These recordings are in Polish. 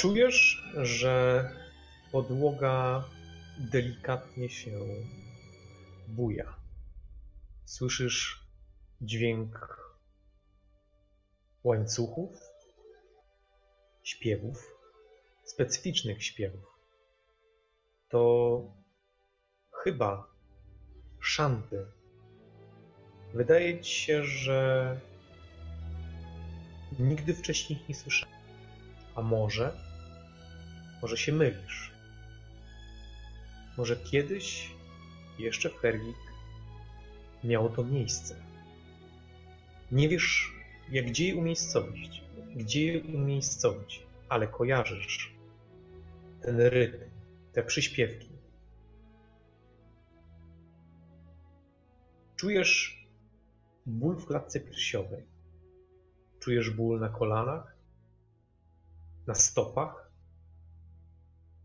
Czujesz, że podłoga delikatnie się buja. Słyszysz dźwięk łańcuchów, śpiewów, specyficznych śpiewów. To chyba szanty. Wydaje ci się, że nigdy wcześniej ich nie słyszałem. A może, może się mylisz. Może kiedyś, jeszcze w Herwik, miało to miejsce. Nie wiesz, jak gdzie je umiejscowić, gdzie je umiejscowić, ale kojarzysz ten rytm, te przyśpiewki. Czujesz ból w klatce piersiowej. Czujesz ból na kolanach, na stopach.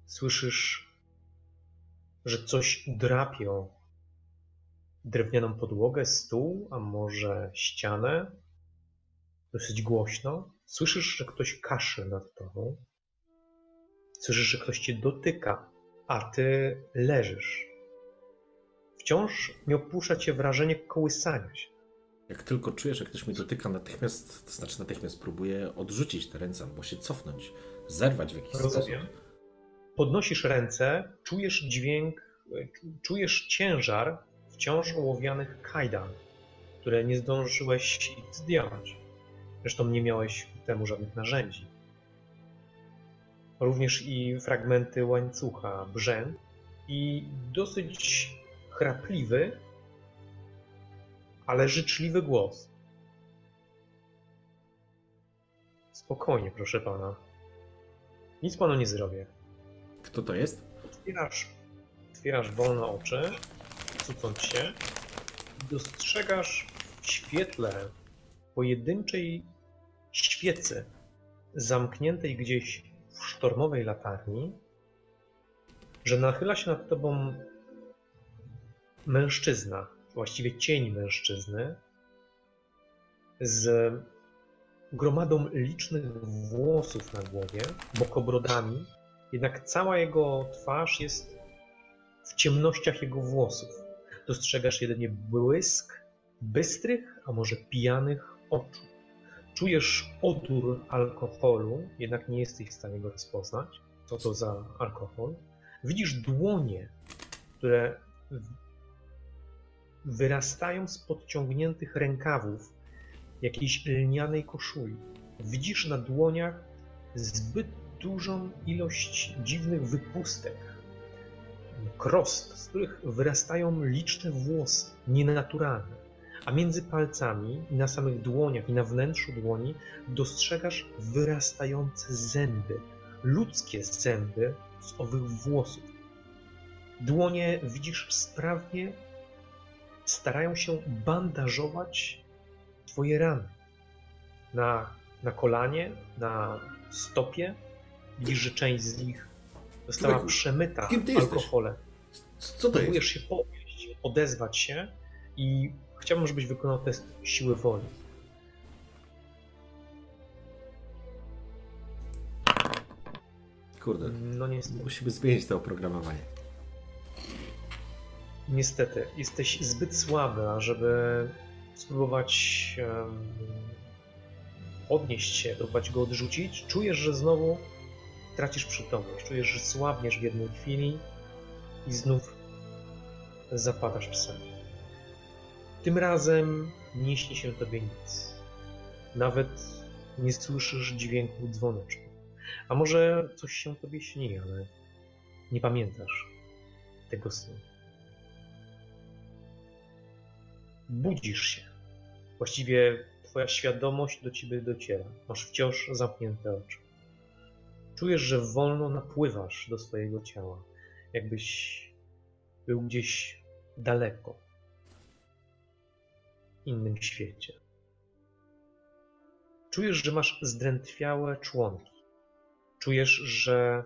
Słyszysz, że coś drapie o drewnianą podłogę, stół, a może ścianę. Dosyć głośno. Słyszysz, że ktoś kaszy nad tobą. Słyszysz, że ktoś cię dotyka, a ty leżysz. Wciąż nie opuszcza cię wrażenie kołysania się. Jak tylko czujesz, że ktoś mnie dotyka, natychmiast, to znaczy natychmiast próbuję odrzucić te ręce albo się cofnąć, zerwać w jakiś Rozumiem. sposób. Podnosisz ręce, czujesz dźwięk, czujesz ciężar wciąż ołowianych kajdan, które nie zdążyłeś zdjąć. Zresztą nie miałeś temu żadnych narzędzi. Również i fragmenty łańcucha, brzęk i dosyć chrapliwy, ale życzliwy głos. Spokojnie, proszę pana. Nic panu nie zrobię. Kto to jest? Otwierasz, otwierasz wolno oczy, cucąc się, dostrzegasz w świetle pojedynczej świecy zamkniętej gdzieś w sztormowej latarni, że nachyla się nad tobą mężczyzna, właściwie cień mężczyzny, z gromadą licznych włosów na głowie, bokobrodami, jednak cała jego twarz jest w ciemnościach jego włosów. Dostrzegasz jedynie błysk bystrych, a może pijanych oczu. Czujesz odór alkoholu, jednak nie jesteś w stanie go rozpoznać. Co to za alkohol? Widzisz dłonie, które wyrastają z podciągniętych rękawów jakiejś lnianej koszuli. Widzisz na dłoniach zbyt dużą ilość dziwnych wypustek, krost, z których wyrastają liczne włosy, nienaturalne. A między palcami i na samych dłoniach i na wnętrzu dłoni dostrzegasz wyrastające zęby, ludzkie zęby z owych włosów. Dłonie widzisz sprawnie starają się bandażować twoje rany. Na, na kolanie, na stopie widzisz, że część z nich została Człowieku, przemyta kim ty jesteś? alkoholem. Co to Próbujesz jest? się podnieść, odezwać się i chciałbym, żebyś wykonał test siły woli. Kurde, No niestety, musimy zmienić to oprogramowanie. niestety jesteś zbyt słaby, ażeby spróbować podnieść się, próbować go odrzucić. Czujesz, że znowu tracisz przytomność. Czujesz, że słabniesz w jednej chwili i znów zapadasz w sen. Tym razem nie śni się tobie nic. Nawet nie słyszysz dźwięku dzwoneczku. A może coś się tobie śni, ale nie pamiętasz tego snu. Budzisz się. Właściwie twoja świadomość do ciebie dociera. Masz wciąż zamknięte oczy. Czujesz, że wolno napływasz do swojego ciała, jakbyś był gdzieś daleko, w innym świecie. Czujesz, że masz zdrętwiałe członki. Czujesz, że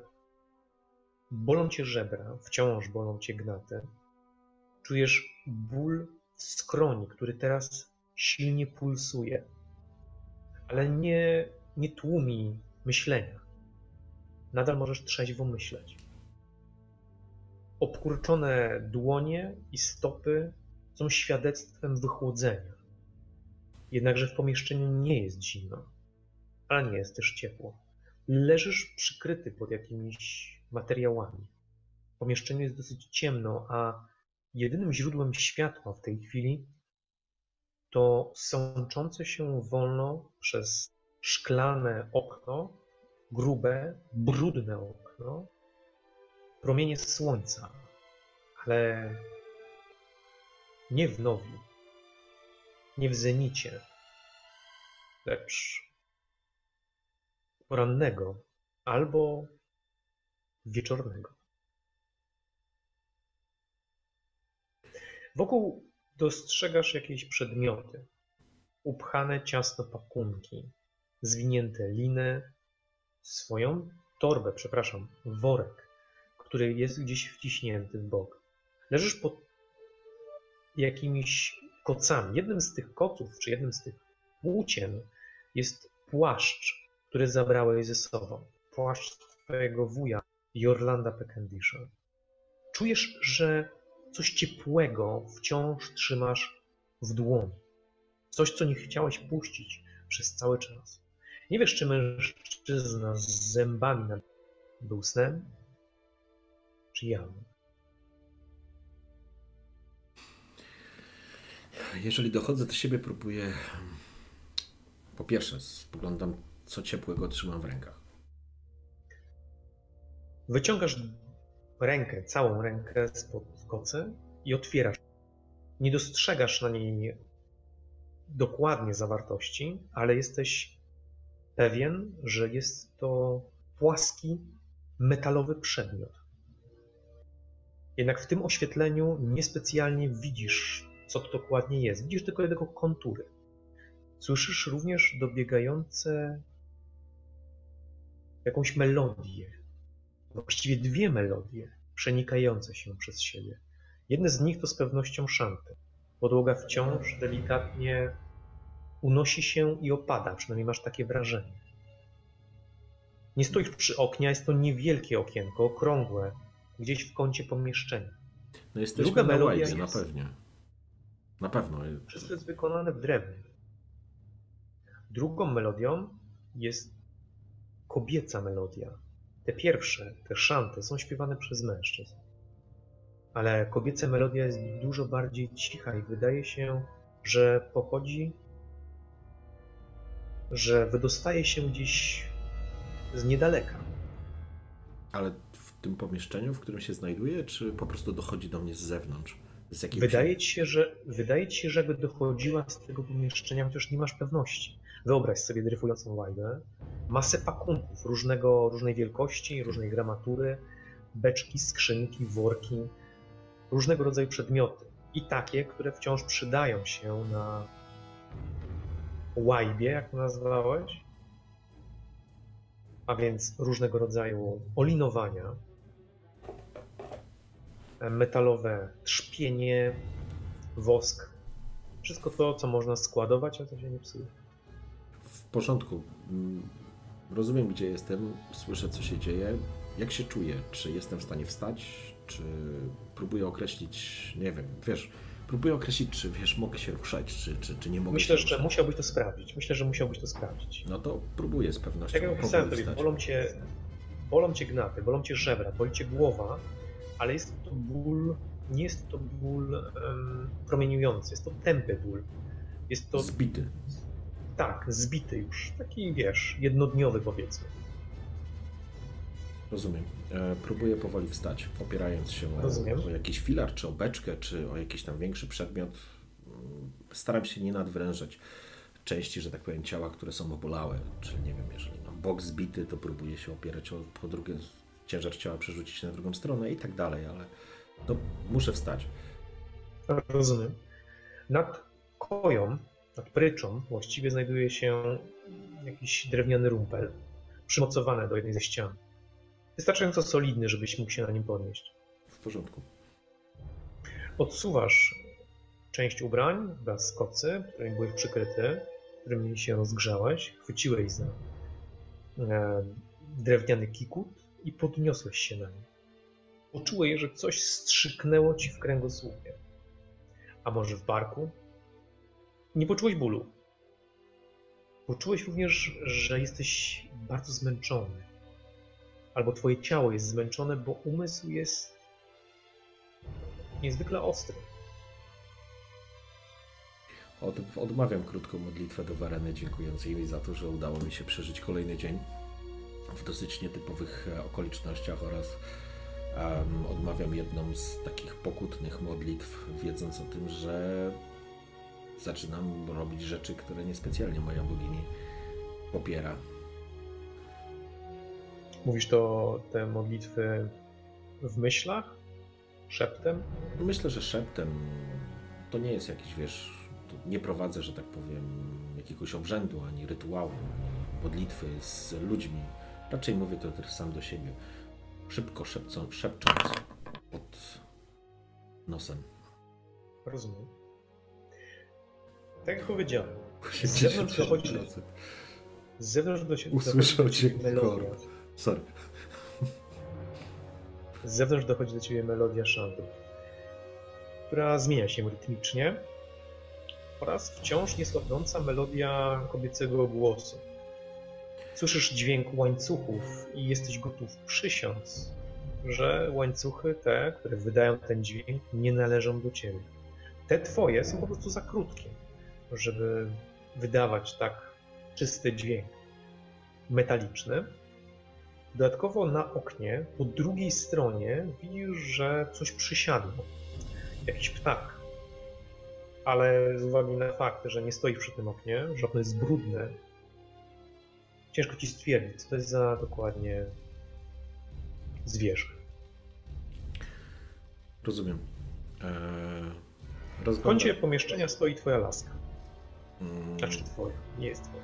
bolą cię żebra, wciąż bolą cię gnaty. Czujesz ból w skroni, który teraz silnie pulsuje, ale nie, nie tłumi myślenia. Nadal możesz trzeźwo myśleć. Obkurczone dłonie i stopy są świadectwem wychłodzenia. Jednakże w pomieszczeniu nie jest zimno, ale nie jest też ciepło. Leżysz przykryty pod jakimiś materiałami. W pomieszczeniu jest dosyć ciemno, a jedynym źródłem światła w tej chwili to sączące się wolno przez szklane okno, grube, brudne okno, promienie słońca, ale nie w nowi, nie w zenicie, lecz porannego albo wieczornego. Wokół dostrzegasz jakieś przedmioty, upchane ciasno pakunki, zwinięte liny, swoją torbę, przepraszam, worek, który jest gdzieś wciśnięty w bok. Leżysz pod jakimiś kocami. Jednym z tych koców, czy jednym z tych płócien jest płaszcz, który zabrałeś ze sobą. Płaszcz twojego wuja, Jorlanda Pekendisza. Czujesz, że coś ciepłego wciąż trzymasz w dłoni. Coś, co nie chciałeś puścić przez cały czas. Nie wiesz, czy mężczyzna z zębami był snem, czy jawem. Jeżeli dochodzę do siebie, próbuję. Po pierwsze, spoglądam, co ciepłego trzymam w rękach. Wyciągasz rękę, całą rękę spod kocy i otwierasz. Nie dostrzegasz na niej dokładnie zawartości, ale jesteś pewien, że jest to płaski, metalowy przedmiot. Jednak w tym oświetleniu niespecjalnie widzisz, co to dokładnie jest. Widzisz tylko jego kontury. Słyszysz również dobiegające jakąś melodię. Właściwie dwie melodie przenikające się przez siebie. Jedne z nich to z pewnością szanty. Podłoga wciąż delikatnie unosi się i opada, przynajmniej masz takie wrażenie. Nie stoisz przy oknie, jest to niewielkie okienko, okrągłe, gdzieś w kącie pomieszczenia. No jesteśmy Druga na jest... na pewno. Na pewno. Wszystko jest wykonane w drewnie. Drugą melodią jest kobieca melodia. Te pierwsze, te szanty są śpiewane przez mężczyzn. Ale kobieca melodia jest dużo bardziej cicha i wydaje się, że pochodzi, że wydostaje się gdzieś z niedaleka. Ale w tym pomieszczeniu, w którym się znajduje, czy po prostu dochodzi do mnie z zewnątrz? Z jakimś... wydaje, ci się, że, wydaje ci się, że by dochodziła z tego pomieszczenia, chociaż nie masz pewności. Wyobraź sobie dryfującą łajbę, masę pakunków różnego, różnej wielkości, różnej gramatury, beczki, skrzynki, worki, różnego rodzaju przedmioty. I takie, które wciąż przydają się na łajbie, jak to nazwałeś, a więc różnego rodzaju olinowania, metalowe trzpienie, wosk, wszystko to, co można składować, a to się nie psuje. W porządku. Mm, rozumiem, gdzie jestem, słyszę, co się dzieje. Jak się czuję? Czy jestem w stanie wstać? Czy próbuję określić, nie wiem, wiesz, próbuję określić, czy wiesz, mogę się ruszać, czy, czy, czy nie mogę Myślę, się że ruszać. musiałbyś to sprawdzić. Myślę, że musiałbyś to sprawdzić. No to próbuję z pewnością. Tak jak opisałem tobie, bolą cię, bolą cię gnaty, bolą cię żebra, boli cię głowa, ale jest to ból, nie jest to ból um, promieniujący, jest to tępy ból. Jest to... Zbity. Tak, zbity już. Taki, wiesz, jednodniowy powiedzmy. Rozumiem. E, próbuję powoli wstać, opierając się Rozumiem. o jakiś filar, czy o beczkę, czy o jakiś tam większy przedmiot. Mm, staram się nie nadwrężać części, że tak powiem, ciała, które są obolałe, czy nie wiem, jeżeli mam bok zbity, to próbuje się opierać o, po drugie, ciężar ciała przerzucić na drugą stronę i tak dalej, ale to muszę wstać. Rozumiem. Nad koją, nad pryczą właściwie znajduje się jakiś drewniany rumpel, przymocowany do jednej ze ścian. Wystarczająco solidny, żebyś mógł się na nim podnieść. W porządku. Odsuwasz część ubrań wraz z kocy, którymi byłeś przykryty, którymi się rozgrzałeś, chwyciłeś za e, drewniany kikut i podniosłeś się na nim. Poczułeś, że coś strzyknęło ci w kręgosłupie. A może w barku? Nie poczułeś bólu. Poczułeś również, że jesteś bardzo zmęczony. Albo twoje ciało jest zmęczone, bo umysł jest niezwykle ostry. Od, odmawiam krótką modlitwę do Wareny, dziękując jej za to, że udało mi się przeżyć kolejny dzień w dosyć nietypowych e, okolicznościach oraz um, odmawiam jedną z takich pokutnych modlitw, wiedząc o tym, że zaczynam robić rzeczy, które niespecjalnie moja bogini popiera. Mówisz to te modlitwy w myślach? Szeptem? Myślę, że szeptem to nie jest jakiś, wiesz, nie prowadzę, że tak powiem, jakiegoś obrzędu, ani rytuału, ani modlitwy z ludźmi. Raczej mówię to też sam do siebie. Szybko szepcą, szepcząc pod nosem. Rozumiem. Tak jak powiedziałem, z zewnątrz dochodzi, z zewnątrz do siebie Usłyszał cię melodia. Sorry. Z zewnątrz dochodzi do ciebie melodia szantu, która zmienia się rytmicznie oraz wciąż niesłabnąca melodia kobiecego głosu. Słyszysz dźwięk łańcuchów i jesteś gotów przysiąc, że łańcuchy te, które wydają ten dźwięk, nie należą do ciebie. Te twoje są po prostu za krótkie, żeby wydawać tak czysty dźwięk metaliczny. Dodatkowo na oknie, po drugiej stronie, widzisz, że coś przysiadło. Jakiś ptak. Ale z uwagi na fakt, że nie stoisz przy tym oknie, że okno jest brudne, ciężko ci stwierdzić, co to jest za dokładnie zwierzę. Rozumiem. Eee, w kącie pomieszczenia stoi twoja laska. Hmm. Znaczy twoja, nie jest twoja.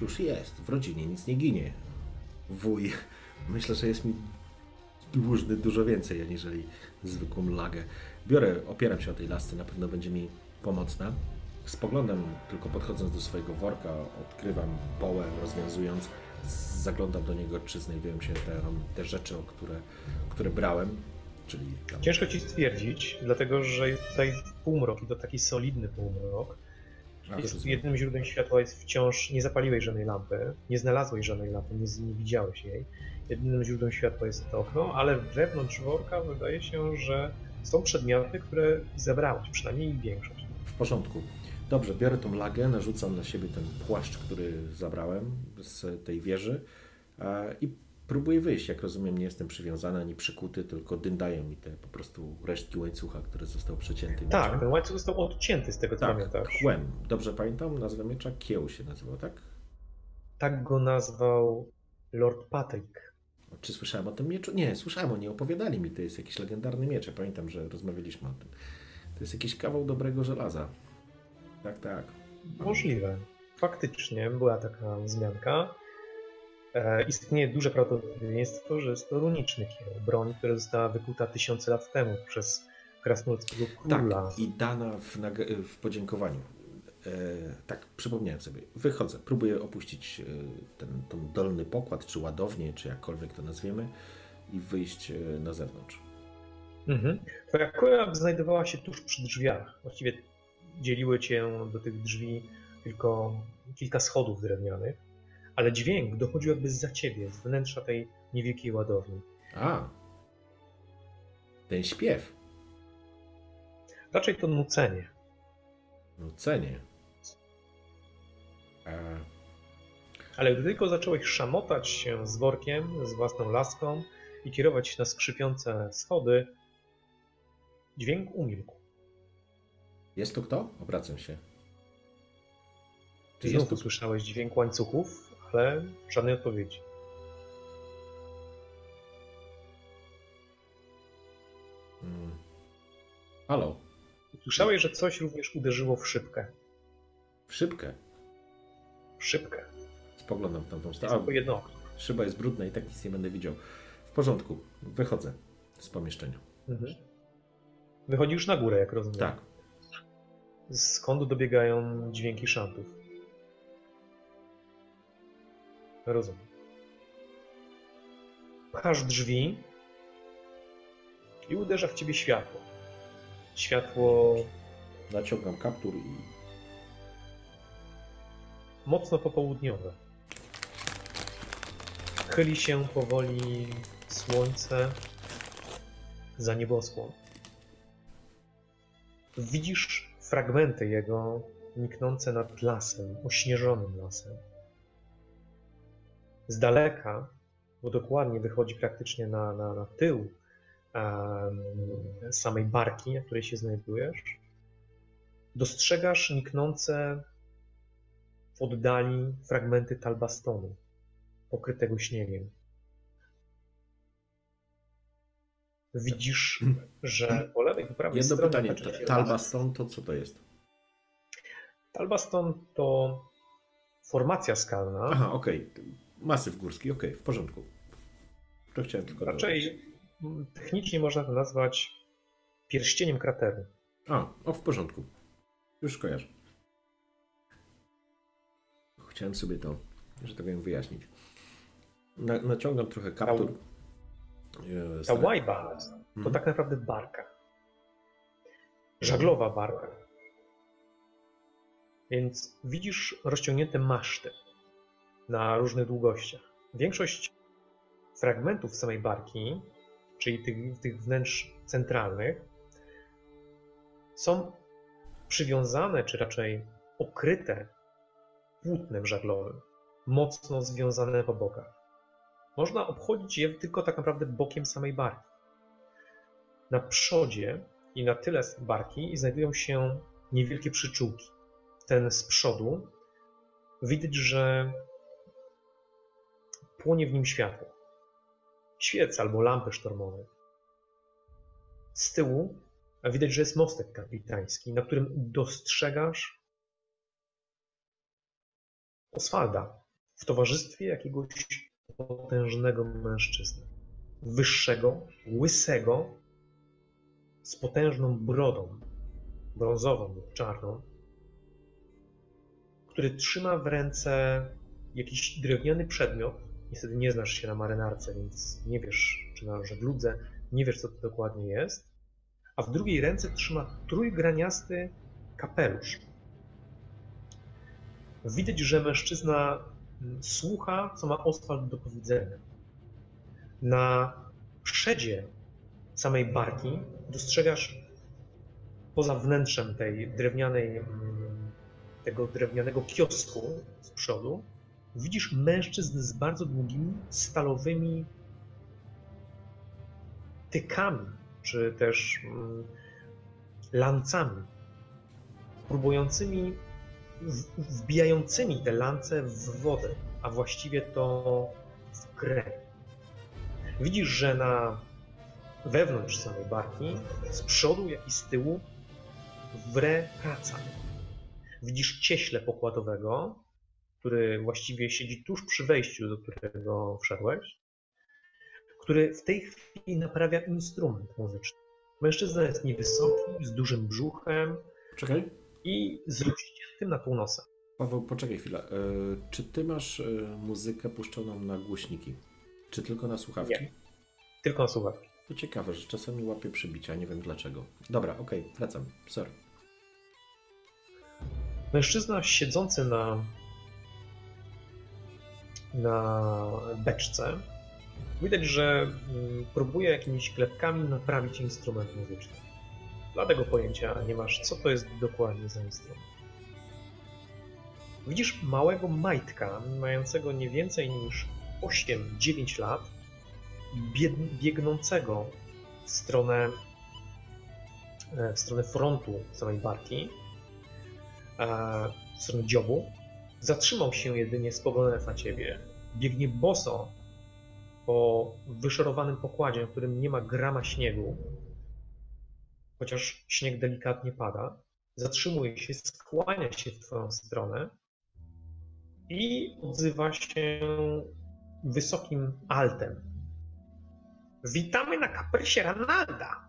Już jest, w rodzinie nic nie ginie. Wuj, myślę, że jest mi dłużny dużo więcej, aniżeli zwykłą lagę. Biorę, opieram się o tej lasce, na pewno będzie mi pomocna. Spoglądam, tylko podchodząc do swojego worka, odkrywam połę, rozwiązując, zaglądam do niego, czy znajdują się te, te rzeczy, które, które brałem. Czyli tam... Ciężko ci stwierdzić, dlatego że jest tutaj półmrok i to taki solidny półmrok. A, jest, jednym źródłem światła jest wciąż, nie zapaliłeś żadnej lampy, nie znalazłeś żadnej lampy, nie, nie widziałeś jej. Jedynym źródłem światła jest to okno, ale wewnątrz worka wydaje się, że są przedmioty, które zebrałeś, przynajmniej większość. W porządku. Dobrze, biorę tą lagę, narzucam na siebie ten płaszcz, który zabrałem z tej wieży i próbuję wyjść. Jak rozumiem, nie jestem przywiązany ani przykuty, tylko dyndają mi te po prostu resztki łańcucha, który został przecięty. Tak, mieczem. ten łańcuch został odcięty z tego, co tak, pamiętasz. Kłem. Dobrze pamiętam, nazwę miecza Kieł się nazywał, tak? Tak go nazwał Lord Patrick. Czy słyszałem o tym mieczu? Nie, słyszałem o nie, opowiadali mi, to jest jakiś legendarny miecz. Pamiętam, że rozmawialiśmy o tym. To jest jakiś kawał dobrego żelaza. Tak, tak. Możliwe. Faktycznie była taka wzmianka. E, istnieje duże prawdopodobieństwo, że jest to runiczny kieł, broń, która została wykuta tysiące lat temu przez krasnoludzkiego króla. Tak, i dana w, w podziękowaniu. E, tak, przypomniałem sobie. Wychodzę, próbuję opuścić e, ten, ten dolny pokład, czy ładownię, czy jakkolwiek to nazwiemy, i wyjść e, na zewnątrz. Mhm. Twoja koja znajdowała się tuż przy drzwiach. Właściwie dzieliły cię do tych drzwi tylko kilka schodów drewnianych, ale dźwięk dochodził jakby za ciebie, z wnętrza tej niewielkiej ładowni. A, ten śpiew. Raczej to nucenie. Nucenie. E... Ale gdy tylko zacząłeś szamotać się z workiem, z własną laską i kierować się na skrzypiące schody, dźwięk umilkł. Jest tu kto? Obracam się. Czy jest tu słyszałeś dźwięk łańcuchów, szafę, żadnej odpowiedzi. Mm. Halo, Słyszałeś, że coś również uderzyło w szybkę. w szybkę. W szybkę. Spoglądam w tamtą stronę. tylko jedno okno. Szyba jest brudna i tak nic nie będę widział. W porządku, wychodzę z pomieszczenia. Mhm. Wychodzisz na górę, jak rozumiem. Tak, Skąd dobiegają dźwięki szantów? Rozumiem. Pchasz drzwi i uderza w ciebie światło. Światło naciągam kaptur i mocno popołudniowe. Chyli się powoli słońce za nieboskłon. Widzisz fragmenty jego niknące nad lasem, ośnieżonym lasem. Z daleka, bo dokładnie wychodzi praktycznie na, na, na tył em, samej barki, na której się znajdujesz, dostrzegasz niknące w oddali fragmenty talbastonu, pokrytego śniegiem. Widzisz, że po lewej i po prawej jedno stronie pytanie. Ta- się Talbaston to co to jest? Talbaston to formacja skalna, Aha, okej. Masyw górski, okej, w porządku. To chciałem tylko raczej m, technicznie można to nazwać pierścieniem krateru. A, o, w porządku. Już kojarzę. Chciałem sobie to, że tak powiem, wyjaśnić. Na, naciągam trochę kaptur. Ta stara- łajba to Mhm. tak naprawdę barka. Żaglowa barka. Więc widzisz rozciągnięte maszty na różnych długościach. Większość fragmentów samej barki, czyli tych, tych wnętrz centralnych, są przywiązane, czy raczej okryte płótnem żaglowym, mocno związane po bokach. Można obchodzić je tylko tak naprawdę bokiem samej barki. Na przodzie i na tyle barki znajdują się niewielkie przyczółki. Ten z przodu widać, że płonie w nim światło. Świec albo lampy sztormowe. Z tyłu widać, że jest mostek kapitański, na którym dostrzegasz Oswalda w towarzystwie jakiegoś potężnego mężczyzny. Wyższego, łysego, z potężną brodą, brązową lub czarną, który trzyma w ręce jakiś drewniany przedmiot. Niestety nie znasz się na marynarce, więc nie wiesz, czy na żegludze, nie wiesz, co to dokładnie jest. A w drugiej ręce trzyma trójgraniasty kapelusz. Widać, że mężczyzna mm, słucha, co ma Oswald do powiedzenia. Na przedzie samej barki dostrzegasz poza wnętrzem tej drewnianej, mm, tego drewnianego kiosku z przodu, widzisz mężczyzn z bardzo długimi, stalowymi tykami, czy też mm, lancami, próbującymi, w- wbijającymi te lance w wodę, a właściwie to w grę. Widzisz, że na wewnątrz samej barki, z przodu jak i z tyłu, wre praca. Widzisz cieśle pokładowego, który właściwie siedzi tuż przy wejściu, do którego wszedłeś, który w tej chwili naprawia instrument muzyczny. Mężczyzna jest niewysoki, z dużym brzuchem Czekaj. i z rozciętym na pół nosa. Paweł, poczekaj chwilę. E, czy ty masz e, muzykę puszczoną na głośniki? Czy tylko na słuchawki? Nie. Tylko na słuchawki. To ciekawe, że czasami łapię przebicia, nie wiem dlaczego. Dobra, okej, wracam. Sorry. Mężczyzna siedzący na, na beczce, widać, że mm, próbuje jakimiś klepkami naprawić instrument muzyczny. Dlatego pojęcia nie masz, co to jest dokładnie za instrument. Widzisz małego majtka, mającego nie więcej niż 8-9 lat, biegnącego w stronę, e, w stronę frontu samej barki, e, w stronę dziobu, Zatrzymał się jedynie spoglądając na ciebie. Biegnie boso po wyszorowanym pokładzie, w którym nie ma grama śniegu, chociaż śnieg delikatnie pada. Zatrzymuje się, skłania się w twoją stronę i odzywa się wysokim altem. Witamy na kaprysie Ranalda!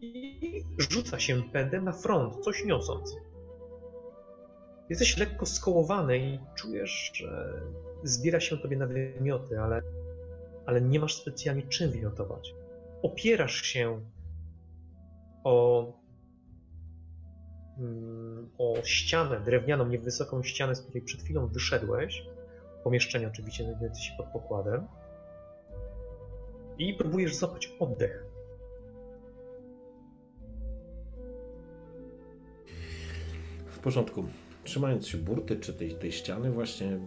I rzuca się pędem na front, coś niosąc. Jesteś lekko skołowany i czujesz, że zbiera się tobie na wymioty, ale, ale nie masz specjalnie czym wymiotować. Opierasz się o, mm, o ścianę drewnianą, niewysoką ścianę, z której przed chwilą wyszedłeś. Pomieszczenie oczywiście znajduje się pod pokładem. I próbujesz złapać oddech. W porządku. Trzymając się burty czy tej, tej ściany, właśnie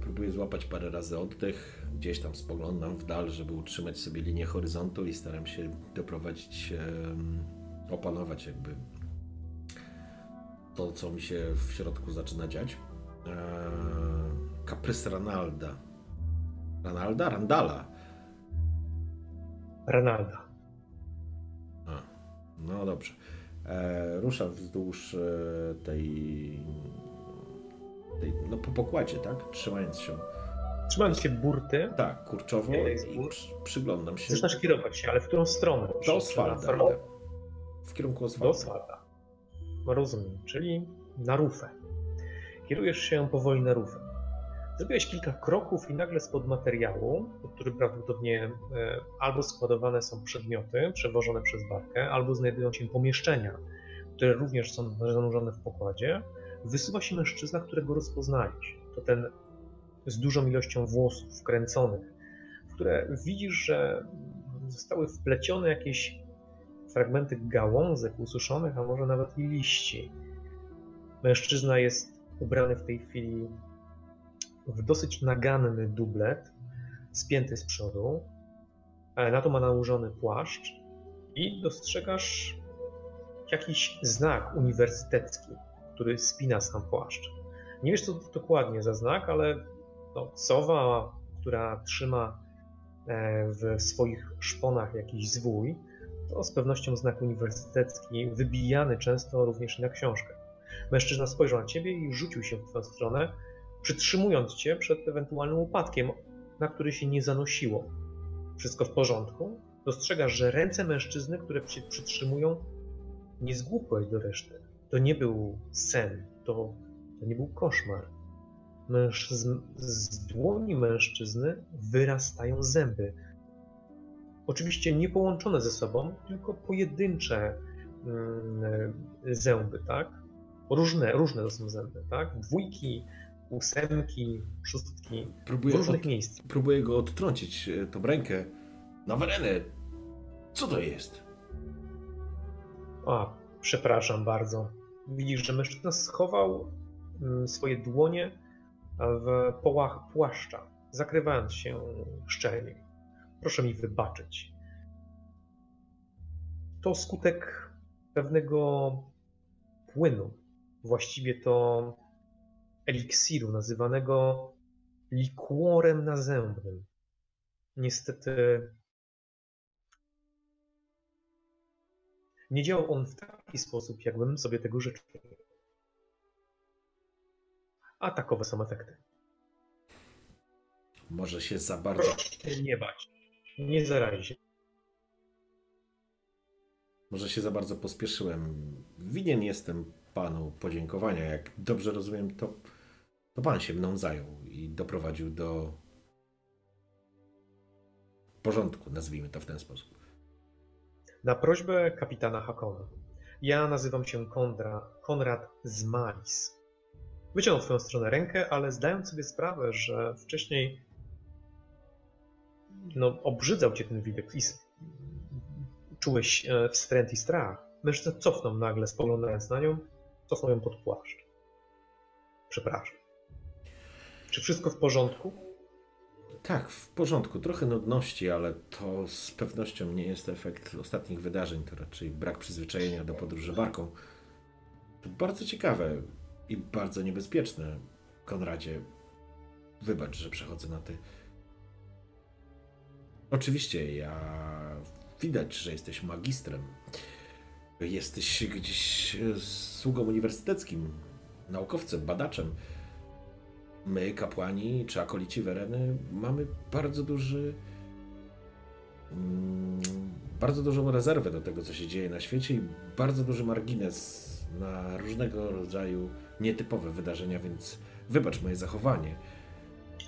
próbuję złapać parę razy oddech. Gdzieś tam spoglądam w dal, żeby utrzymać sobie linię horyzontu i staram się doprowadzić, e, opanować jakby to, co mi się w środku zaczyna dziać. E, kaprys Ranalda. Ranalda? Randala. Ranalda. A, no dobrze. E, rusza wzdłuż e, tej, tej. No po pokładzie, tak? Trzymając się. Trzymając się burty, Tak, kurczowo i przyglądam się. zaczynasz kierować się, ale w którą stronę? Do Oswalda. W kierunku Do Oswalda. Oswalda. No Rozumiem, czyli na rufę. Kierujesz się powoli na rufę. Zrobiłeś kilka kroków i nagle spod materiału, pod którym prawdopodobnie e, albo składowane są przedmioty przewożone przez barkę, albo znajdują się pomieszczenia, które również są zanurzone w pokładzie, wysuwa się mężczyzna, którego rozpoznajesz. To ten z dużą ilością włosów wkręconych, w które widzisz, że zostały wplecione jakieś fragmenty gałązek ususzonych, a może nawet i liści. Mężczyzna jest ubrany w tej chwili w dosyć naganny dublet, spięty z przodu. e, Na to ma nałożony płaszcz i dostrzegasz jakiś znak uniwersytecki, który spina sam płaszcz. Nie wiesz, co to dokładnie za znak, ale no, sowa, która trzyma e, w swoich szponach jakiś zwój, to z pewnością znak uniwersytecki, wybijany często również na książkę. Mężczyzna spojrzał na ciebie i rzucił się w twoją stronę, przytrzymując cię przed ewentualnym upadkiem, na który się nie zanosiło. Wszystko w porządku? Dostrzegasz, że ręce mężczyzny, które cię przytrzymują, nie zgłupłeś do reszty. To nie był sen, to, to nie był koszmar. Z dłoni mężczyzny wyrastają zęby. Oczywiście nie połączone ze sobą, tylko pojedyncze mm, zęby, tak? Różne, różne to są zęby, tak? Dwójki, ósemki, szóstki, Próbuję, różnych od, miejscach. próbuję go odtrącić, e, tą rękę. Na werenę! Co to jest? A, przepraszam bardzo. Widzisz, że mężczyzna schował mm, swoje dłonie w połach płaszcza, zakrywając się szczelnie. Proszę mi wybaczyć. To skutek pewnego płynu, właściwie to eliksiru nazywanego likworem nazębnym. Niestety nie działał on w taki sposób, jakbym sobie tego życzył. A takowe są efekty. Może się za bardzo. Proszę się nie bać. Nie zarazi. Może się za bardzo pospieszyłem. Winien jestem panu podziękowania. Jak dobrze rozumiem, to, to pan się mną zajął i doprowadził do porządku, nazwijmy to w ten sposób. Na prośbę kapitana Hakona. Ja nazywam się Kondra, Konrad Zmalis. Wyciągnął w twoją stronę rękę, ale zdając sobie sprawę, że wcześniej no, obrzydzał cię ten widok i czułeś e, wstręt i strach, mężczyzna cofnął nagle, spoglądając na nią, cofnął ją pod płaszcz. Przepraszam. Czy wszystko w porządku? Tak, w porządku. Trochę nudności, ale to z pewnością nie jest efekt ostatnich wydarzeń. To raczej brak przyzwyczajenia do podróży barką. To bardzo ciekawe i bardzo niebezpieczne. Konradzie, wybacz, że przechodzę na ty. Oczywiście, ja widać, że jesteś magistrem. Jesteś gdzieś sługą uniwersyteckim, naukowcem, badaczem. My, kapłani czy akolici Wereny, mamy bardzo duży. Mm, bardzo dużą rezerwę do tego, co się dzieje na świecie i bardzo duży margines na różnego rodzaju nietypowe wydarzenia, więc wybacz moje zachowanie.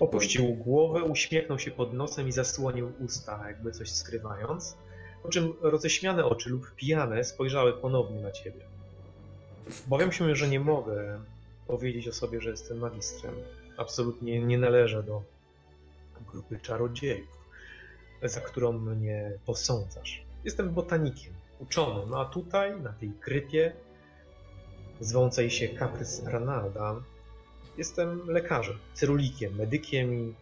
Opuścił głowę, uśmiechnął się pod nosem i zasłonił usta, jakby coś skrywając. Po czym roześmiane oczy lub pijane spojrzały ponownie na ciebie. Obawiam się, że nie mogę powiedzieć o sobie, że jestem magistrem. Absolutnie nie należę do grupy czarodziejów, za którą mnie posądzasz. Jestem botanikiem, uczonym, a tutaj, na tej krypie, zwącej się Caprys Ranalda, jestem lekarzem, cyrulikiem, medykiem i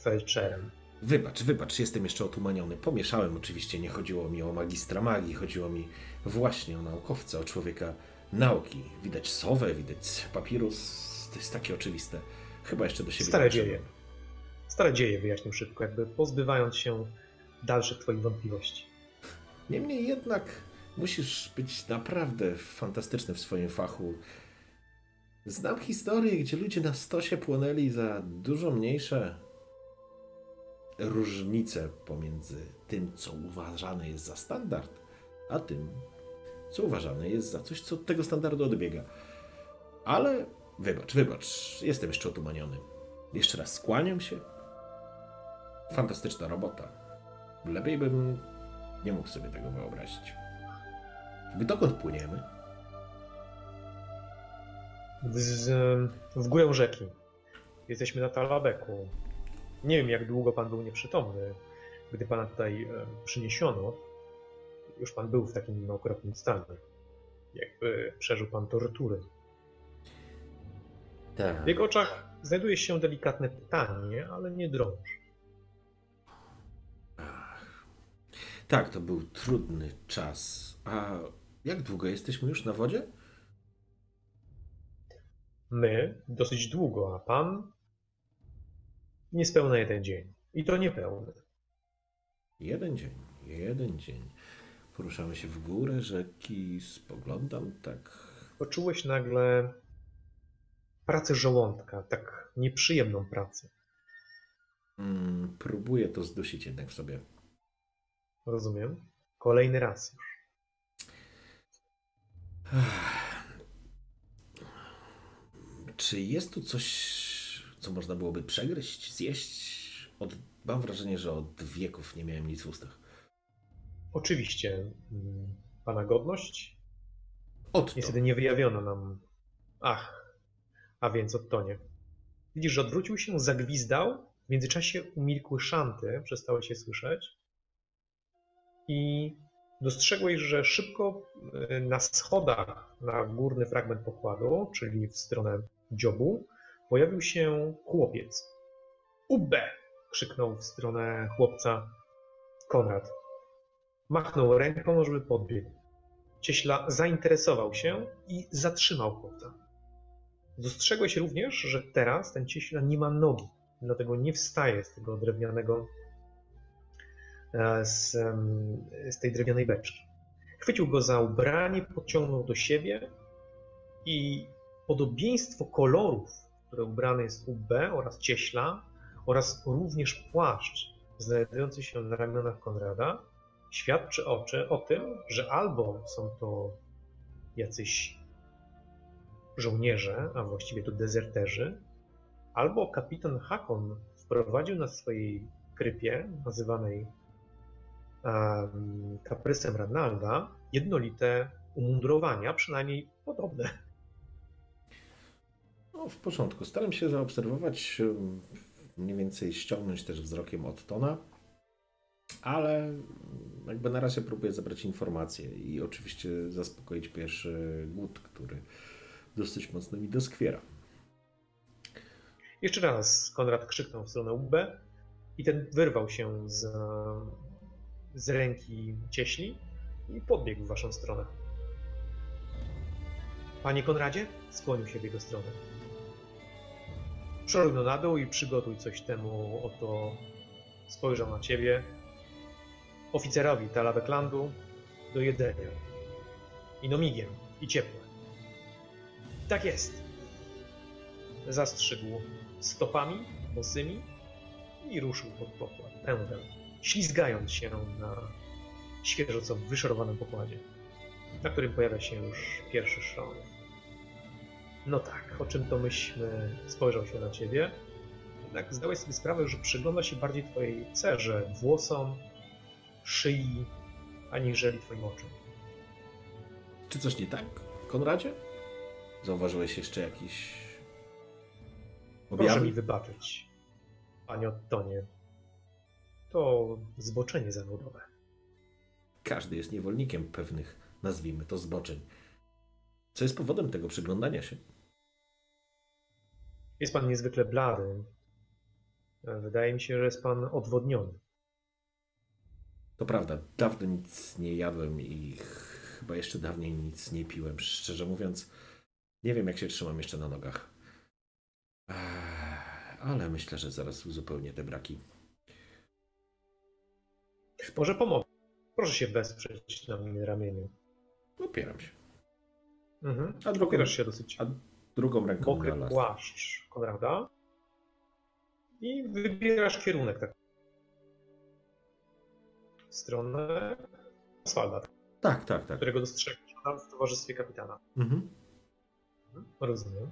felczerem. Wybacz, wybacz, jestem jeszcze otumaniony. Pomieszałem oczywiście, nie chodziło mi o magistra magii, chodziło mi właśnie o naukowca, o człowieka nauki. Widać sowę, widać papirus, to jest takie oczywiste. Chyba jeszcze do siebie Stare dzieje. Stare dzieje wyjaśnił szybko, jakby pozbywając się dalszych twoich wątpliwości. Niemniej jednak musisz być naprawdę fantastyczny w swoim fachu. Znam historię, gdzie ludzie na stosie płonęli za dużo mniejsze różnice pomiędzy tym, co uważane jest za standard, a tym, co uważane jest za coś, co od tego standardu odbiega. Ale wybacz, wybacz, jestem jeszcze otumaniony. Jeszcze raz skłaniam się. Fantastyczna robota. Lepiej bym nie mógł sobie tego wyobrazić. Dokąd płyniemy? Z, w górę rzeki. Jesteśmy na Talabeku. Nie wiem, jak długo pan był nieprzytomny, gdy pana tutaj przyniesiono. Już pan był w takim okropnym stanie. Jakby przeżył pan tortury. Tak. W jego oczach znajduje się delikatne pytanie, ale nie drąż. Tak, to był trudny czas. A jak długo jesteśmy już na wodzie? My dosyć długo, a pan niespełna jeden dzień. I to niepełny. Jeden dzień, jeden dzień. Poruszamy się w górę rzeki, spoglądam tak. Poczułeś nagle pracę żołądka, tak nieprzyjemną pracę. Mm, próbuję to zdusić jednak w sobie. Rozumiem? Kolejny raz już. Czy jest tu coś, co można byłoby przegryźć, zjeść? Od, mam wrażenie, że od wieków nie miałem nic w ustach. Oczywiście, mm, pana godność. Od Niestety nie wyjawiono nam. Ach, a więc Ottonie. Widzisz, że odwrócił się, zagwizdał. W międzyczasie umilkły szanty, przestały się słyszeć. I dostrzegłeś, że szybko y, na schodach na górny fragment pokładu, czyli w stronę dziobu, pojawił się chłopiec. Ube! krzyknął w stronę chłopca Konrad. Machnął ręką, żeby podbiegł. Cieśla zainteresował się i zatrzymał chłopca. Dostrzegłeś również, że teraz ten cieśla nie ma nogi, dlatego nie wstaje z tego drewnianego, e, z, z tej drewnianej beczki. Chwycił go za ubranie, podciągnął do siebie i podobieństwo kolorów, które ubrany jest UB oraz cieśla, oraz również płaszcz znajdujący się na ramionach Konrada, świadczy oczy o tym, że albo są to jacyś żołnierze, a właściwie to dezerterzy, albo kapitan Hakon wprowadził na swojej krypie, nazywanej um, kaprysem Ranalda, jednolite umundurowania, przynajmniej podobne. No, w porządku. Staram się zaobserwować, mniej więcej ściągnąć też wzrokiem od Tona, ale jakby na razie próbuję zebrać informacje i oczywiście zaspokoić pierwszy głód, który dosyć mocno mi doskwiera. Jeszcze raz Konrad krzyknął w stronę UB i ten wyrwał się z, z ręki cieśli i podbiegł w waszą stronę. Panie Konradzie? Skłonił się w jego stronę. Przerognął na dół i przygotuj coś temu, oto spojrzał na ciebie. Oficerowi Talabeklandu do jedzenia. I nomigiem, i ciepłe. Tak jest. Zastrzygł stopami bosymi i ruszył pod pokład pędem, ślizgając się na świeżo co wyszorowanym pokładzie, na którym pojawia się już pierwszy szron. No tak, o czym to myśmy spojrzał się na ciebie. Jednak zdałeś sobie sprawę, że przygląda się bardziej twojej cerze, włosom, szyi, aniżeli twoim oczom. Czy coś nie tak, Konradzie? Zauważyłeś jeszcze jakiś Proszę objawy? mi wybaczyć, panie Ottonie. To zboczenie zawodowe. Każdy jest niewolnikiem pewnych, nazwijmy to, zboczeń. Co jest powodem tego przyglądania się? Jest pan niezwykle blady. Wydaje mi się, że jest pan odwodniony. To prawda, dawno nic nie jadłem i chyba jeszcze dawniej nic nie piłem. Szczerze mówiąc, nie wiem, jak się trzymam jeszcze na nogach. Ale myślę, że zaraz uzupełnię te braki. Może pomogę. Proszę się wesprzeć na mnie ramieniu. Opieram się. Mhm. A drugą, Opierasz się dosyć a drugą ręką mokry na płaszcz Konrada i wybierasz kierunek tak w stronę Oswalda, Tak, tak, tak. którego dostrzegasz tam w towarzystwie kapitana. Mhm. Rozumiem.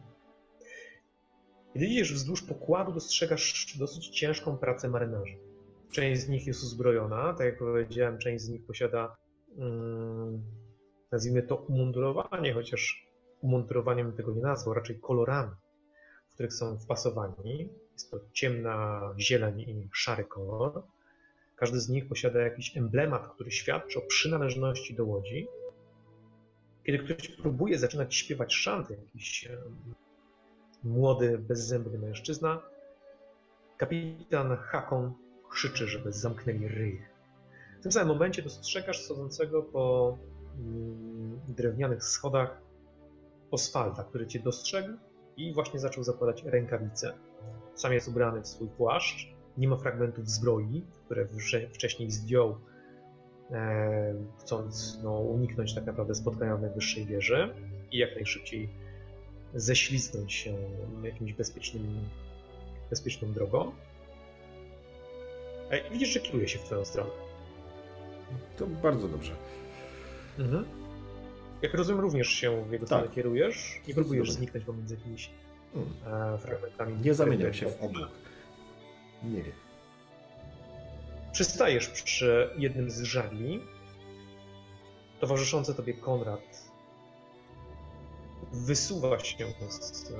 Kiedy idziesz wzdłuż pokładu, dostrzegasz dosyć ciężką pracę marynarzy. Część z nich jest uzbrojona, tak jak powiedziałem, część z nich posiada, mm, nazwijmy to umundurowanie, chociaż umundurowaniem tego nie nazwał, raczej kolorami, w których są wpasowani. Jest to ciemna zieleń i szary kolor. Każdy z nich posiada jakiś emblemat, który świadczy o przynależności do łodzi. Kiedy ktoś próbuje zaczynać śpiewać szanty, jakiś młody, bezzębny mężczyzna, kapitan Hakon krzyczy, żeby zamknęli ryj. W tym samym momencie dostrzegasz schodzącego po mm, drewnianych schodach Oswalda, który cię dostrzegł i właśnie zaczął zakładać rękawice. Sam jest ubrany w swój płaszcz, nie ma fragmentów zbroi, które wcześniej zdjął, chcąc no, uniknąć tak naprawdę spotkania w najwyższej wieży i jak najszybciej ześlizgnąć się jakimś bezpiecznym, bezpieczną drogą. E, widzisz, że kieruje się w twoją stronę. To bardzo dobrze. Mhm. Jak rozumiem, również się w jego stronę Tak. kierujesz i próbujesz zniknąć pomiędzy jakimiś Mm. e, fragmentami. Nie zamieniam się w obłok. Nie, nie. Przystajesz przy jednym z żagli. Towarzyszący tobie Konrad wysuwa się z e,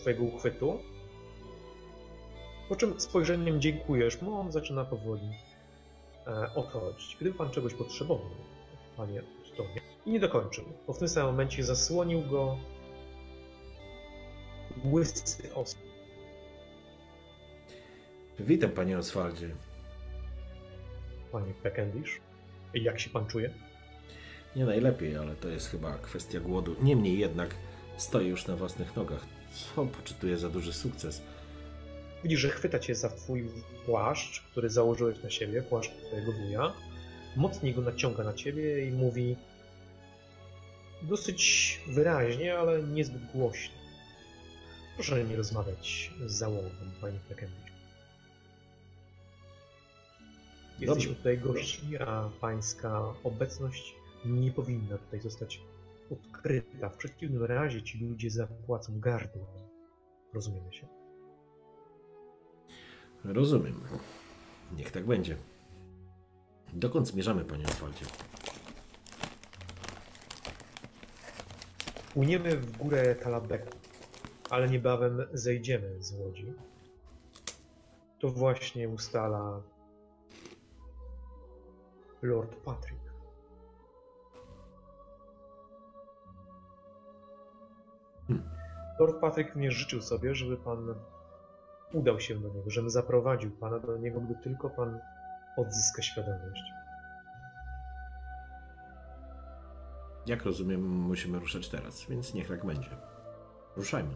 twojego uchwytu. Po czym spojrzeniem dziękujesz mu, on zaczyna powoli e, odchodzić. Gdyby pan czegoś potrzebował, panie Stonie, i nie dokończył, bo w tym samym momencie zasłonił go łysy osób. Witam, panie Oswaldzie. Panie Peckendish, jak się pan czuje? Nie najlepiej, ale to jest chyba kwestia głodu. Niemniej jednak stoję już na własnych nogach, co poczytuję za duży sukces. Widzisz, że chwyta cię za twój płaszcz, który założyłeś na siebie, płaszcz twojego wuja. Mocniej go naciąga na ciebie i mówi dosyć wyraźnie, ale niezbyt głośno. Proszę nie rozmawiać z załogą, panie Peckendish. Jesteśmy tutaj gości, a pańska obecność nie powinna tutaj zostać odkryta. W przeciwnym razie ci ludzie zapłacą gardło. Rozumiemy się? Rozumiem. Niech tak będzie. Dokąd zmierzamy, panie Oswaldzie? Płyniemy w górę Talabeku, ale niebawem zejdziemy z łodzi. To właśnie ustala Lord Patrick. Hmm. Lord Patrick również życzył sobie, żeby pan udał się do niego, żebym zaprowadził pana do niego, gdy tylko pan odzyska świadomość. Jak rozumiem, musimy ruszać teraz, więc niech tak będzie. Ruszajmy.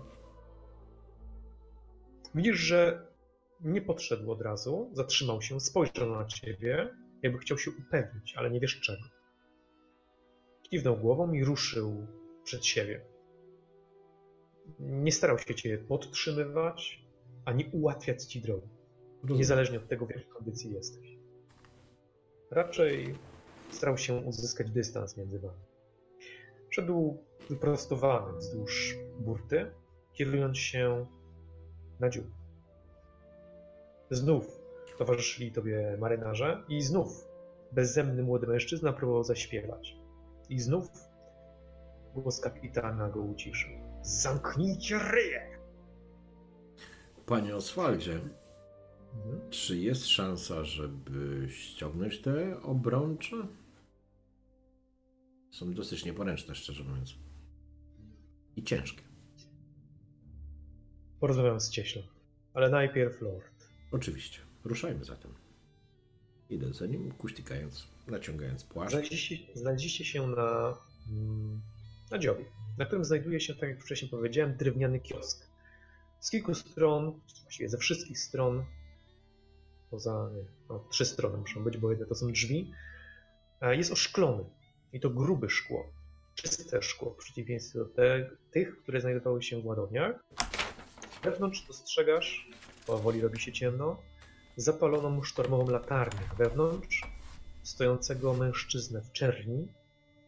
Widzisz, że nie podszedł od razu, zatrzymał się, spojrzał na ciebie, jakby chciał się upewnić, ale nie wiesz czego. Kiwnął głową i ruszył przed siebie. Nie starał się cię podtrzymywać, ani ułatwiać ci drogi, niezależnie od tego, w jakiej kondycji jesteś. Raczej starał się uzyskać dystans między wami. Szedł wyprostowany wzdłuż burty, kierując się na dziób. Znów towarzyszyli tobie marynarze i znów bezzemny młody mężczyzna próbował zaśpiewać. I znów głos kapitana go uciszył. Zamknijcie ryje! Panie Oswaldzie, Mhm. czy jest szansa, żeby ściągnąć te obrącze? Są dosyć nieporęczne, szczerze mówiąc. I ciężkie. Porozmawiam z cieślą. Ale najpierw Lord. Oczywiście. Ruszajmy zatem. Idę za nim, kuśtykając, naciągając płaszcz. Znaleźliście, znaleźliście się na, mm, na dziobie, na którym znajduje się, tak jak wcześniej powiedziałem, drewniany kiosk. Z kilku stron, właściwie ze wszystkich stron, poza no, trzy strony muszą być, bo jedne to są drzwi, e, jest oszklony. I to grube szkło, czyste szkło, w przeciwieństwie do te, tych, które znajdowały się w ładowniach. Wewnątrz dostrzegasz, powoli robi się ciemno, zapaloną sztormową latarnię. Wewnątrz stojącego mężczyznę w czerni,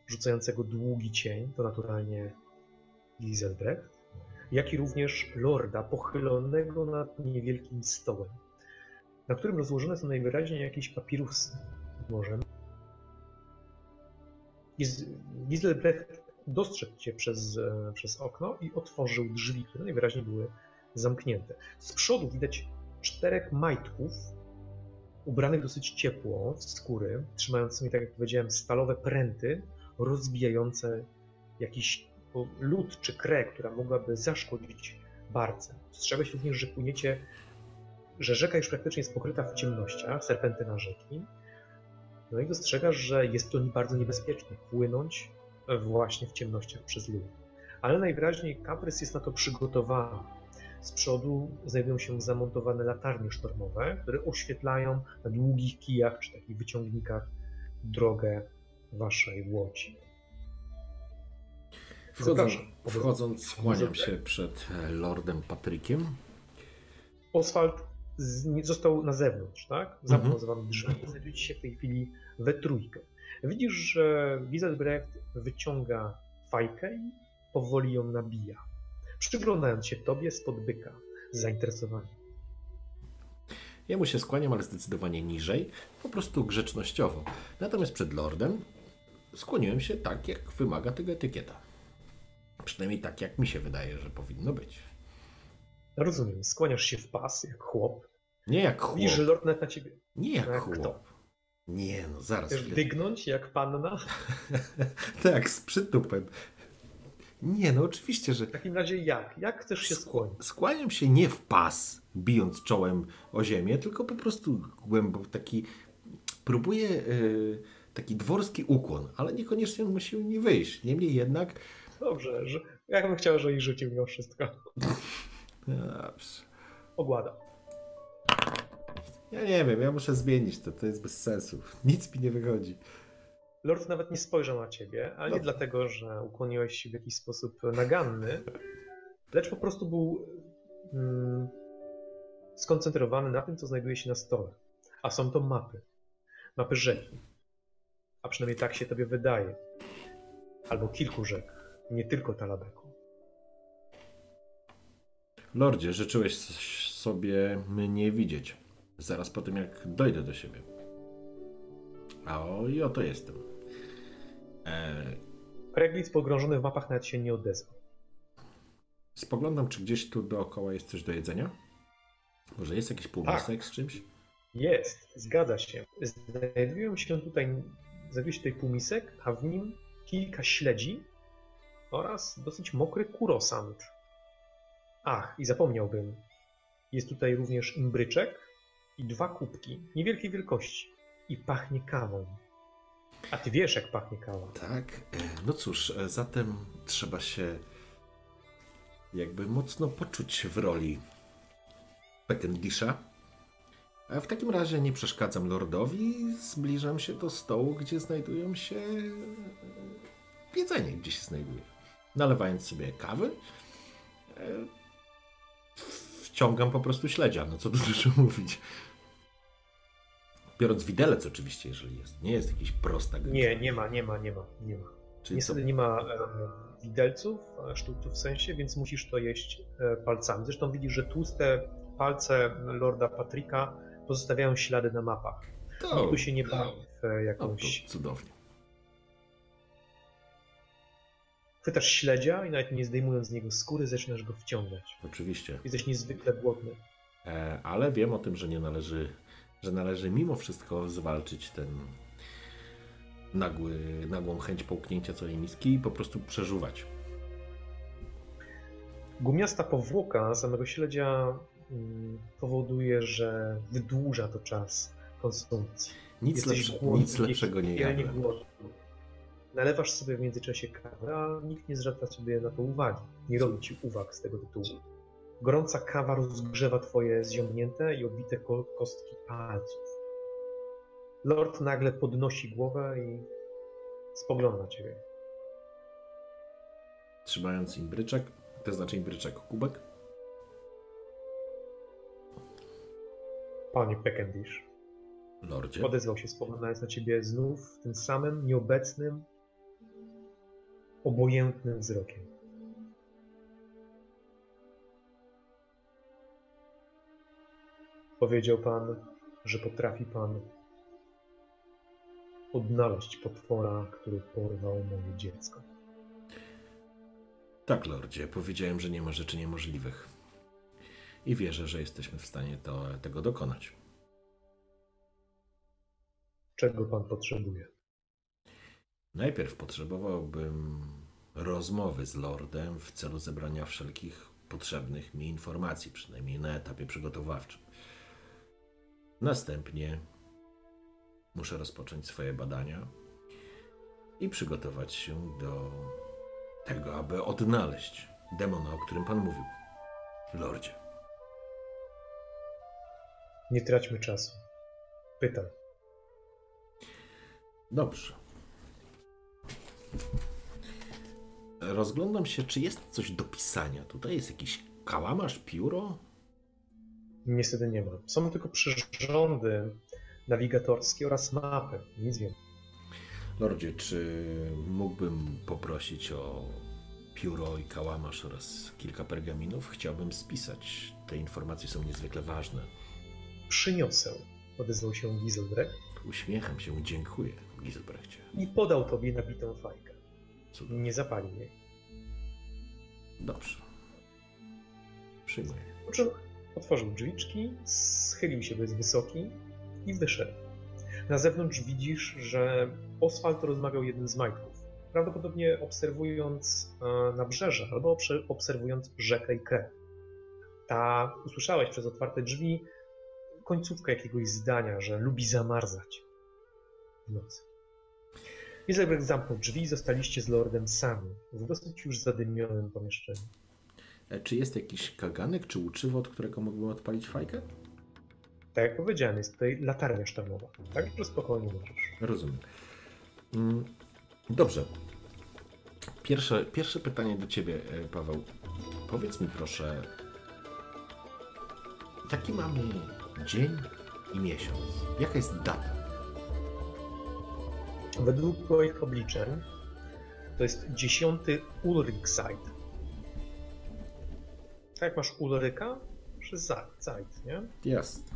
rzucającego długi cień, to naturalnie Giselbrecht, jak i również lorda pochylonego nad niewielkim stołem, na którym rozłożone są najwyraźniej jakieś papirusy. Może. Gis- Giselbrecht dostrzegł cię przez, e, przez okno i otworzył drzwi, które najwyraźniej były zamknięte. Z przodu widać czterech majtków, ubranych dosyć ciepło w skóry, trzymającymi, tak jak powiedziałem, stalowe pręty, rozbijające jakiś lód czy krę, która mogłaby zaszkodzić barce. Strzegłeś również, że płyniecie, że rzeka już praktycznie jest pokryta w ciemnościach, serpentyna rzeki. No i dostrzegasz, że jest to bardzo niebezpieczne płynąć właśnie w ciemnościach przez lód. Ale najwyraźniej Kaprys jest na to przygotowany. Z przodu znajdują się zamontowane latarnie sztormowe, które oświetlają na długich kijach czy takich wyciągnikach drogę waszej łodzi. Wchodząc, Zapraszam. wchodząc skłaniam się przed e, Lordem Patrykiem. Oswald z, został na zewnątrz, tak? Zamknął Mhm. za wami drzwi. Znajdujecie się w tej chwili we trójkę. Widzisz, że Giselbrecht wyciąga fajkę i powoli ją nabija. Przyglądając się tobie spod byka z zainteresowaniem. Jemu się skłaniam, ale zdecydowanie niżej, po prostu grzecznościowo. Natomiast przed Lordem skłoniłem się tak, jak wymaga tego etykieta. Przynajmniej tak, jak mi się wydaje, że powinno być. Rozumiem, skłaniasz się w pas, jak chłop. Nie jak chłop. Widzisz, że lord na ciebie Nie jak jak chłop. kto? Nie, no zaraz. chcesz dygnąć jak panna. tak, z przytupem. Nie, no oczywiście, że W takim razie jak? Jak chcesz się skłonić? skłaniam się nie w pas, bijąc czołem o ziemię, tylko po prostu głęboko taki. Próbuję yy, taki dworski ukłon, ale niekoniecznie on musi mi wyjść. Niemniej jednak. Dobrze, że ja bym chciał, żebyś rzucił mimo wszystko. Dobrze. Ogłada. Ja nie wiem, ja muszę zmienić to, to jest bez sensu. Nic mi nie wychodzi. Lord nawet nie spojrzał na ciebie, ale nie Dobrze. dlatego, że ukłoniłeś się w jakiś sposób naganny, lecz po prostu był mm, skoncentrowany na tym, co znajduje się na stole. A są to mapy. Mapy rzeki. A przynajmniej tak się tobie wydaje. Albo kilku rzek, nie tylko Talabeku. Lordzie, życzyłeś sobie mnie widzieć. Zaraz po tym, jak dojdę do siebie. A o, i oto jestem. E, Kreglitz pogrążony w mapach nawet się nie odezwał. spoglądam, czy gdzieś tu dookoła jest coś do jedzenia. Może jest jakiś półmisek z czymś? Jest, zgadza się. Znajdują się tutaj, znajduje się tutaj półmisek, a w nim kilka śledzi oraz dosyć mokry kurosant. Ach, i zapomniałbym. Jest tutaj również imbryczek i dwa kubki niewielkiej wielkości. I pachnie kawą. A ty wiesz, jak pachnie kawa. Tak. e, No cóż, e, zatem trzeba się jakby mocno poczuć w roli Pekendisza. A w takim razie nie przeszkadzam lordowi, zbliżam się do stołu, gdzie znajdują się jedzenie, gdzie się znajduje. Nalewając sobie kawy, e, wciągam po prostu śledzia, no co tu dużo mówić. Biorąc widelec oczywiście, jeżeli jest. Nie jest jakiś prosta gęba. Nie, nie ma, nie ma, nie ma, nie ma. Czyli Niestety nie ma e, widelców, e, sztuczów w sensie, więc musisz to jeść e, palcami. Zresztą widzisz, że tłuste palce Lorda Patryka pozostawiają ślady na mapach. To, Nikt tu się nie bawi w no, jakąś... to cudownie. Chwytasz śledzia i nawet nie zdejmując z niego skóry, zaczynasz go wciągać. Oczywiście. Jesteś niezwykle głodny. E, ale wiem o tym, że nie należy, że należy mimo wszystko zwalczyć ten nagły, nagłą chęć połknięcia całej miski i po prostu przeżuwać. Gumiasta powłoka samego śledzia mm, powoduje, że wydłuża to czas konsumpcji. Nic, Jesteś lepsze, głodny, nic lepszego nie jadłem. głodny. Nalewasz sobie w międzyczasie kawę, a nikt nie zwraca sobie na to uwagi. Nie robi ci uwag z tego tytułu. Gorąca kawa rozgrzewa twoje zziąbnięte i obite ko- kostki palców. Lord nagle podnosi głowę i spogląda na ciebie. Trzymając imbryczek, to znaczy imbryczek kubek, Panie Peckendish. lordzie. Odezwał się spoglądając na ciebie znów tym samym nieobecnym, obojętnym wzrokiem. Powiedział pan, że potrafi pan odnaleźć potwora, który porwał moje dziecko. Tak, lordzie, powiedziałem, że nie ma rzeczy niemożliwych. I wierzę, że jesteśmy w stanie to, tego dokonać. Czego pan potrzebuje? Najpierw potrzebowałbym rozmowy z lordem w celu zebrania wszelkich potrzebnych mi informacji, przynajmniej na etapie przygotowawczym. Następnie muszę rozpocząć swoje badania i przygotować się do tego, aby odnaleźć demona, o którym pan mówił. Lordzie. Nie traćmy czasu. Pytam. Dobrze. Rozglądam się, czy jest coś do pisania. Tutaj jest jakiś kałamarz, pióro? Niestety nie ma. Są tylko przyrządy nawigatorskie oraz mapy. Nic więcej. Lordzie, czy mógłbym poprosić o pióro i kałamarz oraz kilka pergaminów? Chciałbym spisać. Te informacje są niezwykle ważne. Przyniosę, odezwał się Giselbrecht Uśmiecham się, dziękuję, Giselbrechcie. i podał tobie nabitą fajkę. Cudownie. Nie zapalił jej. Dobrze. Przyjmuję. Po czym otworzył drzwiczki, schylił się, bo jest wysoki i wyszedł. Na zewnątrz widzisz, że Oswald rozmawiał jeden z majtków. Prawdopodobnie obserwując e, nabrzeże albo obse- obserwując rzekę i krew. Ta, usłyszałeś przez otwarte drzwi końcówkę jakiegoś zdania, że lubi zamarzać w nocy. Izabel zamknął drzwi i zostaliście z lordem sami w dosyć już zadymionym pomieszczeniu. E, Czy jest jakiś kaganek czy łuczywo, od którego mógłbym odpalić fajkę? Tak jak powiedziałem, jest tutaj latarnia sztamowa. Tak, że spokojnie możesz. Rozumiem. Mm, Dobrze. Pierwsze, pierwsze pytanie do ciebie, e, Paweł. Powiedz mi proszę, jaki mamy dzień i miesiąc? Jaka jest data? Według moich obliczeń to jest 10 Ulrichside. Tak jak masz Ulryka, przez Zeit, nie? Jest.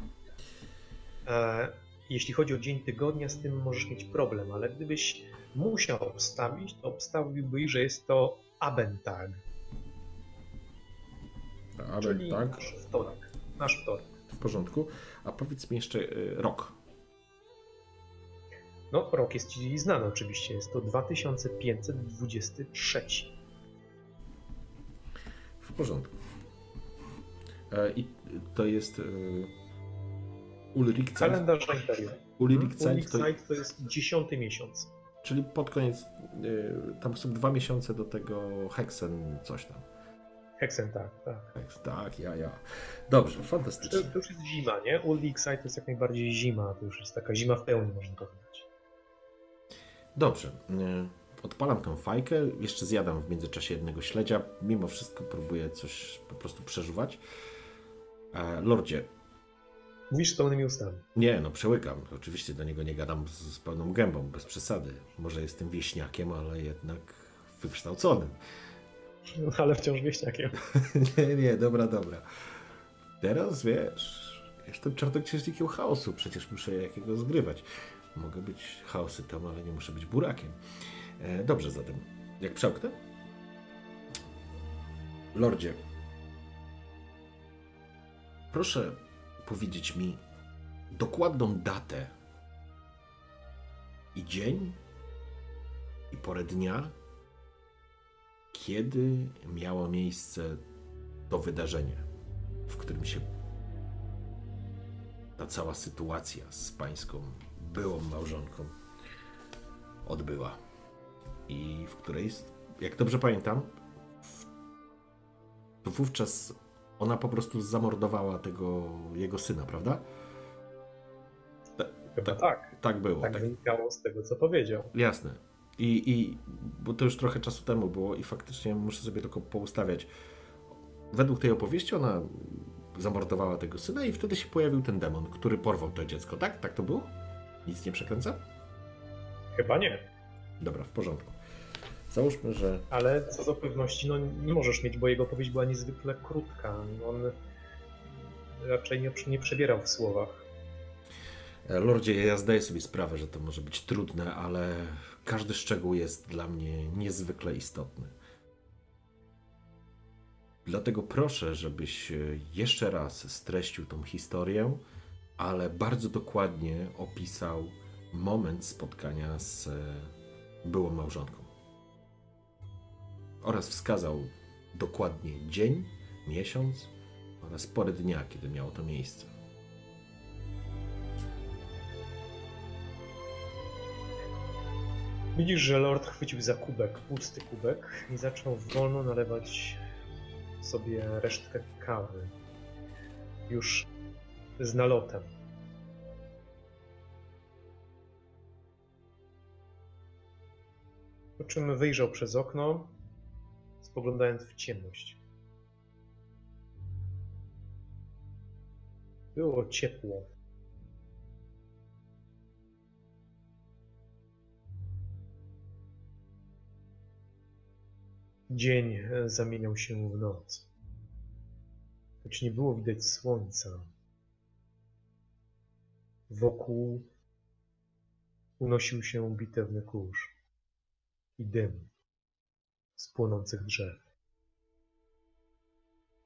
E, jeśli chodzi o dzień tygodnia, z tym możesz mieć problem, ale gdybyś musiał obstawić, to obstawiłbyś, że jest to Abentag, Ale czyli nasz wtorek. Nasz wtorek. w porządku. A powiedz mi jeszcze e, rok. No, rok jest Ci znany oczywiście, jest to 2523. W porządku. E, I to jest e, Ulrich Zeit. Kalendarz Imperium. Ulrich Zeit to, to jest 10 miesiąc. czyli pod koniec, e, tam są dwa miesiące do tego Hexen coś tam. Heksen, tak, tak. Tak, tak, ja, ja. Dobrze, To, fantastycznie. to już jest zima, nie? U Lixai to jest jak najbardziej zima, to już jest taka zima w pełni, można powiedzieć. Dobrze. Odpalam tą fajkę, jeszcze zjadam w międzyczasie jednego śledzia. Mimo wszystko próbuję coś po prostu przeżuwać. E, Lordzie, Mówisz pełnymi ustami. nie, no przełykam. Oczywiście do niego nie gadam z, z pełną gębą, bez przesady. Może jestem wieśniakiem, ale jednak wykształconym. Ale wciąż wieśniakiem. nie, nie, dobra, dobra. Teraz wiesz, jestem czarnoksiężnikiem chaosu, przecież muszę jakiego zgrywać. Mogę być chaosytą, ale nie muszę być burakiem. E, dobrze zatem, jak przełknę? Lordzie, proszę powiedzieć mi dokładną datę i dzień i porę dnia, kiedy miało miejsce to wydarzenie, w którym się ta cała sytuacja z pańską byłą małżonką odbyła. I w której, jak dobrze pamiętam, to wówczas ona po prostu zamordowała tego jego syna, prawda? Chyba Tak. tak. Tak było. Tak tak. wynikało z tego, co powiedział. Jasne. I, I bo to już trochę czasu temu było i faktycznie muszę sobie tylko poustawiać. Według tej opowieści ona zamordowała tego syna i wtedy się pojawił ten demon, który porwał to dziecko, tak? Tak to było? Nic nie przekręca? Chyba nie. Dobra, w porządku. Załóżmy, że Ale co do pewności, no nie możesz mieć, bo jego opowieść była niezwykle krótka. On raczej nie, nie przebierał w słowach. E, Lordzie, ja zdaję sobie sprawę, że to może być trudne, ale każdy szczegół jest dla mnie niezwykle istotny. Dlatego proszę, żebyś e, jeszcze raz streścił tą historię, ale bardzo dokładnie opisał moment spotkania z e, byłą małżonką. Oraz wskazał dokładnie dzień, miesiąc oraz porę dnia, kiedy miało to miejsce. Widzisz, że Lord chwycił za kubek, pusty kubek i zaczął wolno nalewać sobie resztkę kawy. Już z nalotem. Po czym wyjrzał przez okno, spoglądając w ciemność. Było ciepło. Dzień e, zamieniał się w noc. Choć nie było widać słońca. Wokół unosił się bitewny kurz i dym z płonących drzew.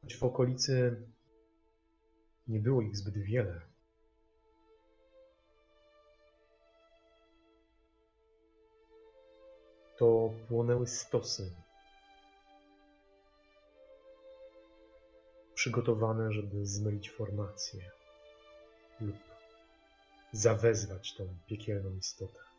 Choć w okolicy nie było ich zbyt wiele, to płonęły stosy przygotowane, żeby zmylić formację lub zawezwać tą piekielną istotę.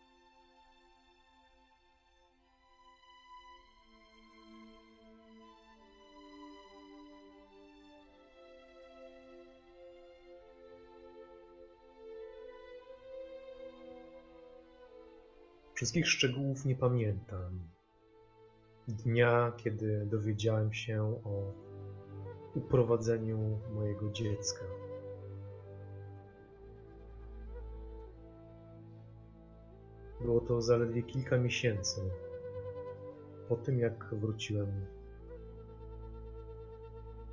Wszystkich szczegółów nie pamiętam. Dnia, kiedy dowiedziałem się o uprowadzeniu mojego dziecka. Było to zaledwie kilka miesięcy po tym, jak wróciłem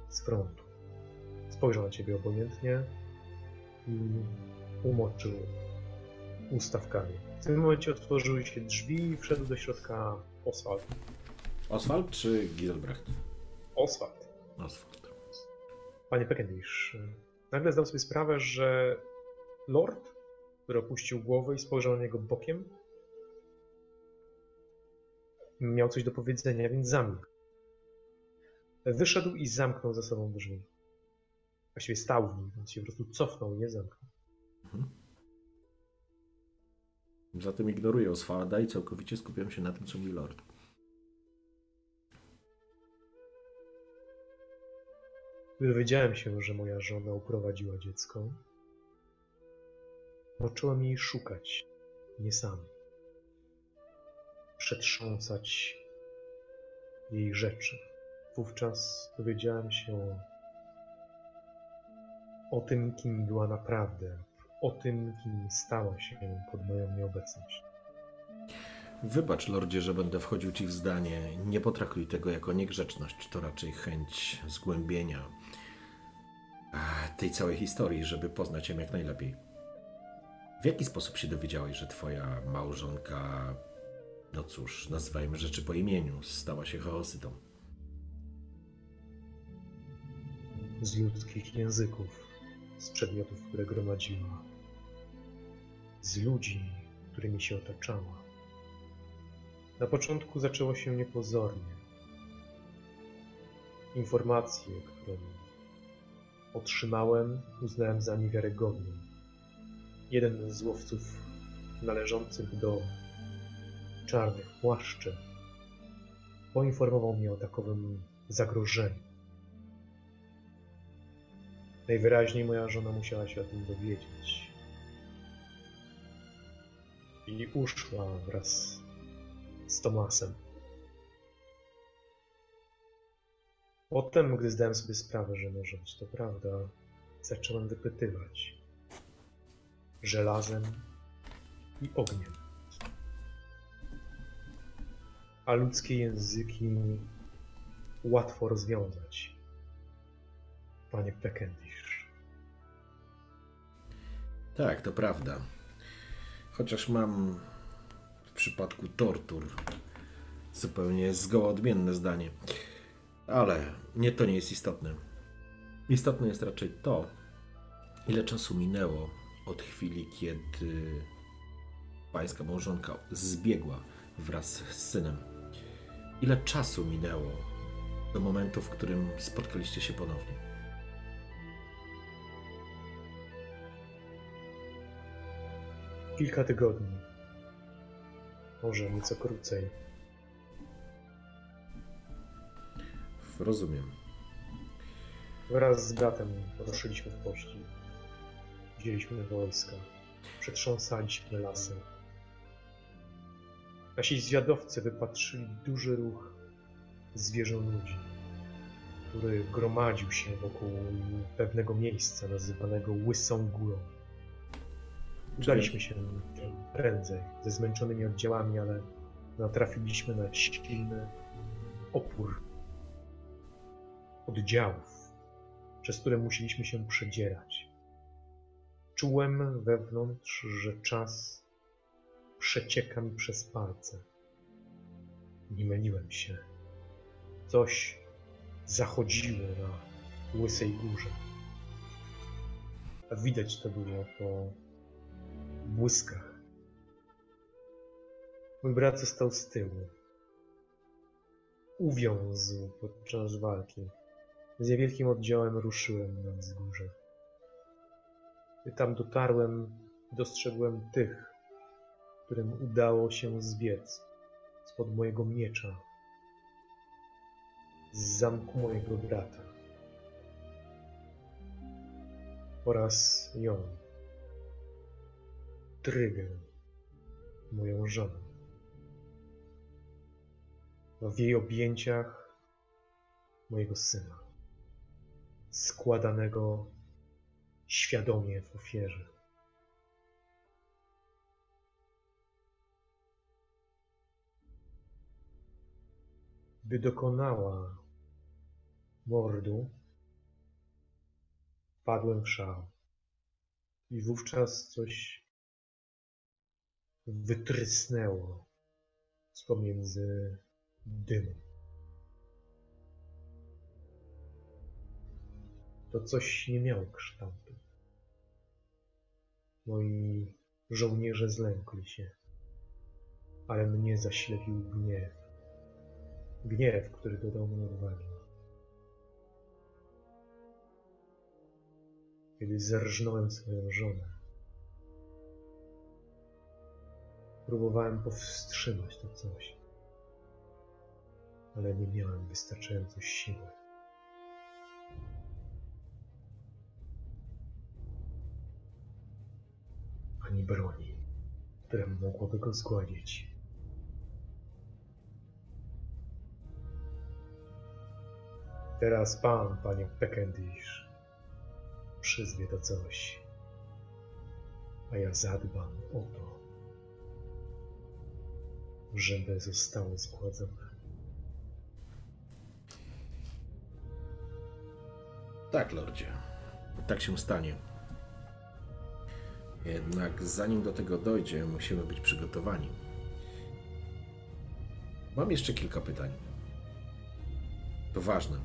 z frontu. Spojrzał na ciebie obojętnie i umoczył usta w kawie. W tym momencie otworzyły się drzwi i wszedł do środka Oswald. Oswald czy Giselbrecht? Oswald. Oswald. Panie Peckendish, nagle zdał sobie sprawę, że Lord, który opuścił głowę i spojrzał na niego bokiem, miał coś do powiedzenia, więc zamilkł. Wyszedł i zamknął za sobą drzwi. Właściwie stał w nich, więc się po prostu cofnął i nie zamknął. Zatem ignoruję Oswalda i całkowicie skupiam się na tym, co mówi Lord. Gdy dowiedziałem się, że moja żona uprowadziła dziecko, począłem jej szukać, nie sam. Przetrząsać jej rzeczy. Wówczas dowiedziałem się o tym, kim była naprawdę, o tym, kim stała się pod moją nieobecność. Wybacz, lordzie, że będę wchodził ci w zdanie. Nie potraktuj tego jako niegrzeczność, to raczej chęć zgłębienia eh, tej całej historii, żeby poznać ją jak najlepiej. W jaki sposób się dowiedziałeś, że twoja małżonka, no cóż, nazywajmy rzeczy po imieniu, stała się chaosytą? Z ludzkich języków, z przedmiotów, które gromadziła, z ludzi, którymi się otaczała. Na początku zaczęło się niepozornie. Informację, którą otrzymałem, uznałem za niewiarygodną. Jeden z łowców należących do czarnych płaszczy poinformował mnie o takowym zagrożeniu. Najwyraźniej moja żona musiała się o tym dowiedzieć. I uszła wraz z Tomasem. Potem, gdy zdałem sobie sprawę, że może być to prawda, zacząłem wypytywać żelazem i ogniem. A ludzkie języki łatwo rozwiązać. Panie Pekendish. Tak, to prawda. Chociaż mam w przypadku tortur zupełnie zgoła odmienne zdanie. Ale nie to nie jest istotne. Istotne jest raczej to, ile czasu minęło od chwili, kiedy pańska małżonka zbiegła wraz z synem. Ile czasu minęło do momentu, w którym spotkaliście się ponownie? Kilka tygodni. Może nieco krócej. Rozumiem. Wraz z bratem ruszyliśmy w pościg. Wzięliśmy wojska. Przetrząsaliśmy lasy. Nasi zwiadowcy wypatrzyli duży ruch zwierzoludzi, który gromadził się wokół pewnego miejsca nazywanego Łysą Górą. Udaliśmy się prędzej, ze zmęczonymi oddziałami, ale natrafiliśmy na silny opór oddziałów, przez które musieliśmy się przedzierać. Czułem wewnątrz, że czas przecieka mi przez palce. Nie myliłem się. Coś zachodziło na łysej górze. A widać to było po błyskach. Mój brat został z tyłu. Uwiązł podczas walki. Z niewielkim oddziałem ruszyłem na wzgórze. Gdy tam dotarłem, dostrzegłem tych, którym udało się zbiec spod mojego miecza, z zamku mojego brata oraz ją, Trygę, moją żonę. W jej objęciach mojego syna, składanego świadomie w ofierze. Gdy dokonała mordu, padłem w szał. I wówczas coś wytrysnęło z pomiędzy dymu. To coś nie miało kształtu. Moi żołnierze zlękli się, ale mnie zaślepił gniew. Gniew, który dodał mi odwagi. Kiedy zerżnąłem swoją żonę, Próbowałem powstrzymać to coś, ale nie miałem wystarczająco siły. Ani broni, która mogłaby go zgładzić. Teraz pan, panie Pekendish, przyzwie to coś, a ja zadbam o to, żeby zostało zgładzone. Tak, lordzie. Tak się stanie. Jednak zanim do tego dojdzie, musimy być przygotowani. Mam jeszcze kilka pytań. To ważne.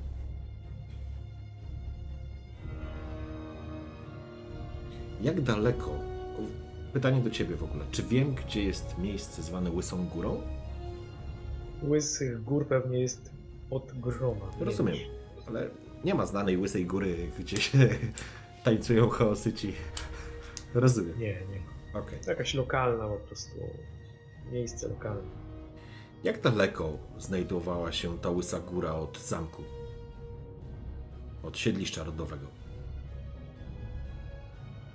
Jak daleko? Pytanie do ciebie w ogóle. Czy wiem, gdzie jest miejsce zwane Łysą Górą? Łysych gór pewnie jest od groma. Rozumiem, ale nie ma znanej Łysej Góry, gdzie się tańcują chaosyci. Rozumiem. Nie, nie ma. Okej. Jakaś lokalna po prostu. Miejsce lokalne. Jak daleko znajdowała się ta Łysa Góra od zamku? Od siedliszcza rodowego?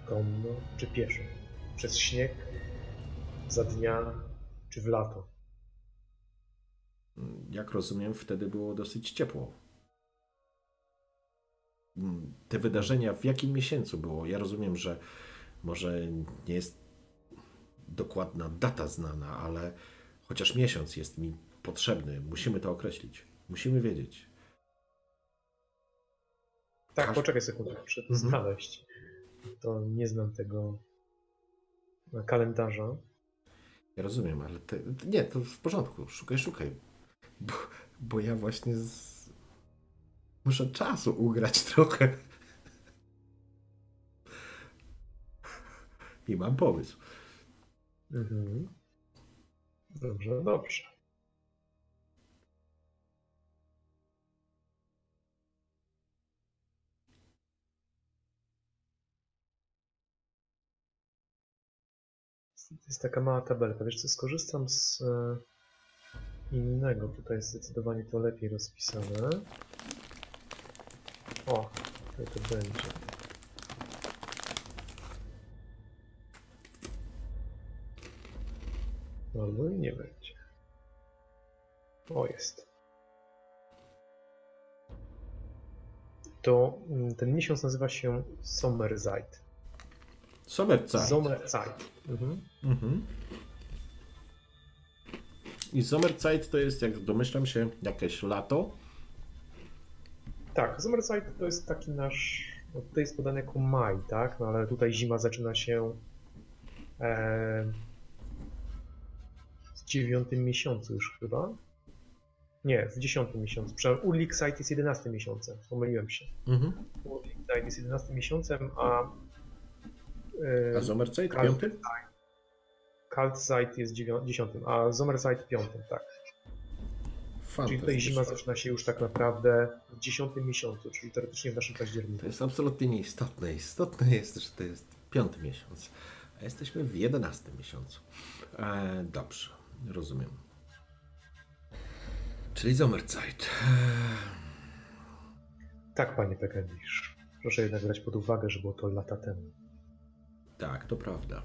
Konno czy pieszo? Przez śnieg? Za dnia? Czy w lato? Jak rozumiem, wtedy było dosyć ciepło. Mm, Te wydarzenia w jakim miesiącu było? Ja rozumiem, że może nie jest dokładna data znana, ale chociaż miesiąc jest mi potrzebny. Musimy to określić. Musimy wiedzieć. Tak, Każ- poczekaj sekundę, muszę to Mhm. znaleźć. To nie znam tego kalendarza. Ja rozumiem, ale te, nie, to w porządku. Szukaj, szukaj. Bo, bo ja właśnie z... muszę czasu ugrać trochę. I mam pomysł. Mhm. Dobrze, dobrze. Jest taka mała tabelka. Wiesz co, skorzystam z e, innego. Tutaj jest zdecydowanie to lepiej rozpisane. O, tutaj to będzie. Albo i nie będzie. O, jest. To mm, ten miesiąc nazywa się Sommerzeit. Sommerzeit. Sommerzeit. Mhm. Mhm. I Sommerzeit to jest, jak domyślam się, jakieś lato. Tak, Sommerzeit to jest taki nasz. No tutaj jest podany jako maj, tak? No ale tutaj zima zaczyna się e, w dziewiątym miesiącu już chyba. Nie, w dziesiątym miesiącu. Przepraszam, jest 11 miesiącem. Pomyliłem się. Mhm. Jest 11 miesiącem, a A Sommerzeit Kal- piąty? Kaltzeit jest 10, a Sommerzeit 5, tak. Czyli tutaj zima zaczyna się już tak naprawdę w 10 miesiącu, czyli teoretycznie w naszym październiku. To jest absolutnie nieistotne. Istotne jest, że to jest piąty miesiąc, a jesteśmy w jedenastym miesiącu. E, dobrze, rozumiem. Czyli Sommerzeit. Tak, panie Pekendisz. Proszę jednak brać pod uwagę, że było to lata temu. Tak, to prawda.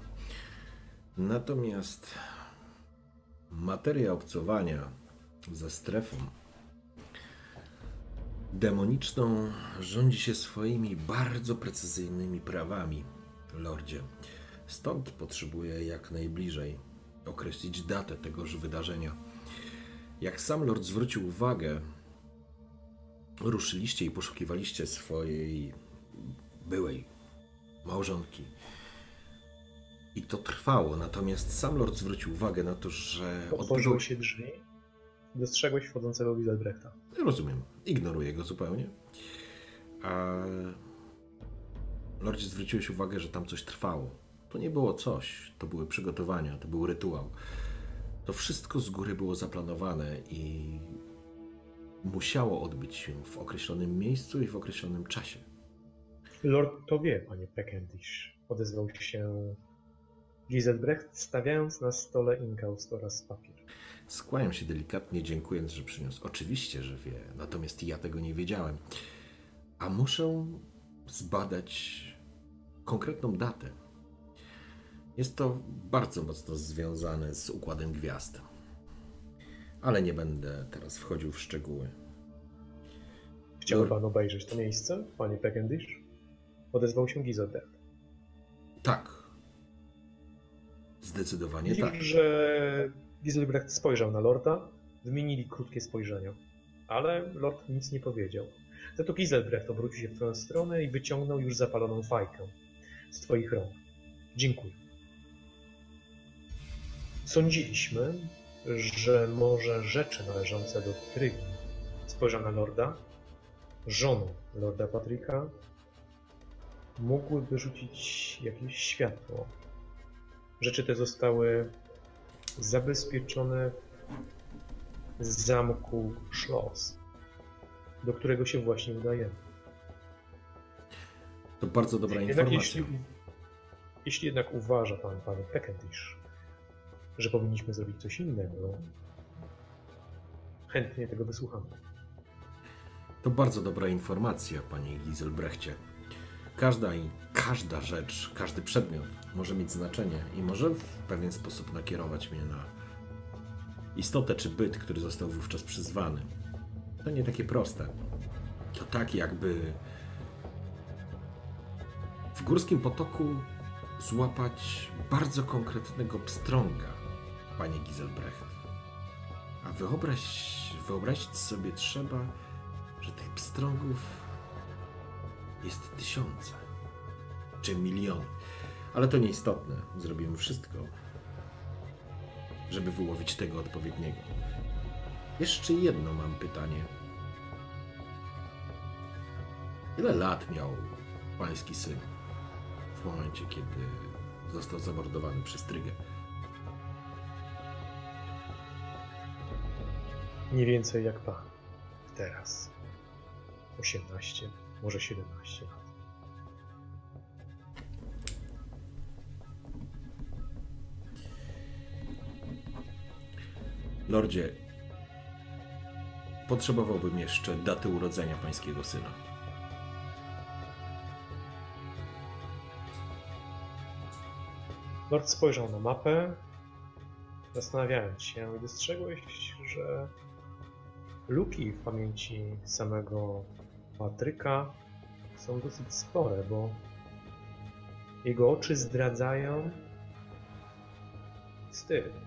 Natomiast materia obcowania ze strefą demoniczną rządzi się swoimi bardzo precyzyjnymi prawami, lordzie. Stąd potrzebuję jak najbliżej określić datę tegoż wydarzenia. Jak sam lord zwrócił uwagę, ruszyliście i poszukiwaliście swojej byłej małżonki. I to trwało, natomiast sam lord zwrócił uwagę na to, że Otworzyły się drzwi. Dostrzegłeś wchodzącego Wieselbrechta. Rozumiem, ignoruję go zupełnie. A lordzie zwróciłeś uwagę, że tam coś trwało. To nie było coś, to były przygotowania, to był rytuał. To wszystko z góry było zaplanowane i musiało odbyć się w określonym miejscu i w określonym czasie. Lord to wie, panie Pekendish. Odezwał się Giselbrecht, stawiając na stole inkaust oraz papier. Skłaniam się delikatnie, dziękując, że przyniósł. Oczywiście, że wie, natomiast ja tego nie wiedziałem. A muszę zbadać konkretną datę. Jest to bardzo mocno związane z układem gwiazd. Ale nie będę teraz wchodził w szczegóły. Chciałby pan obejrzeć to miejsce, panie Peckendish? Odezwał się Gizelbrecht. Tak. Zdecydowanie Widzisz, tak. że Giselbrecht spojrzał na Lorda, wymienili krótkie spojrzenia, ale Lord nic nie powiedział. Za to Giselbrecht obrócił się w twoją stronę i wyciągnął już zapaloną fajkę z twoich rąk. Dziękuję. Sądziliśmy, że może rzeczy należące do Trygi, spojrzał na Lorda, żoną Lorda Patryka, mogłyby rzucić jakieś światło Rzeczy te zostały zabezpieczone w zamku Schloss, do którego się właśnie udajemy. To bardzo dobra Jednak informacja. jeśli, jeśli jednak uważa pan, panie Peckendish, że powinniśmy zrobić coś innego, chętnie tego wysłuchamy. To bardzo dobra informacja, panie Giselbrechcie. Każda, każda rzecz, każdy przedmiot może mieć znaczenie i może w pewien sposób nakierować mnie na istotę czy byt, który został wówczas przyzwany. To nie takie proste. To tak jakby w górskim potoku złapać bardzo konkretnego pstrąga, panie Giselbrecht. A wyobraź, wyobrazić sobie trzeba, że tych pstrągów jest tysiące czy miliony. Ale to nieistotne. Zrobimy wszystko, żeby wyłowić tego odpowiedniego. Jeszcze jedno mam pytanie. Ile lat miał pański syn w momencie, kiedy został zamordowany przez Trygę? Nie więcej jak pan. Teraz. 18, może 17 lat. Lordzie, potrzebowałbym jeszcze daty urodzenia pańskiego syna. Lord spojrzał na mapę, zastanawiając się i dostrzegłeś, że luki w pamięci samego Patryka są dosyć spore, bo jego oczy zdradzają styl.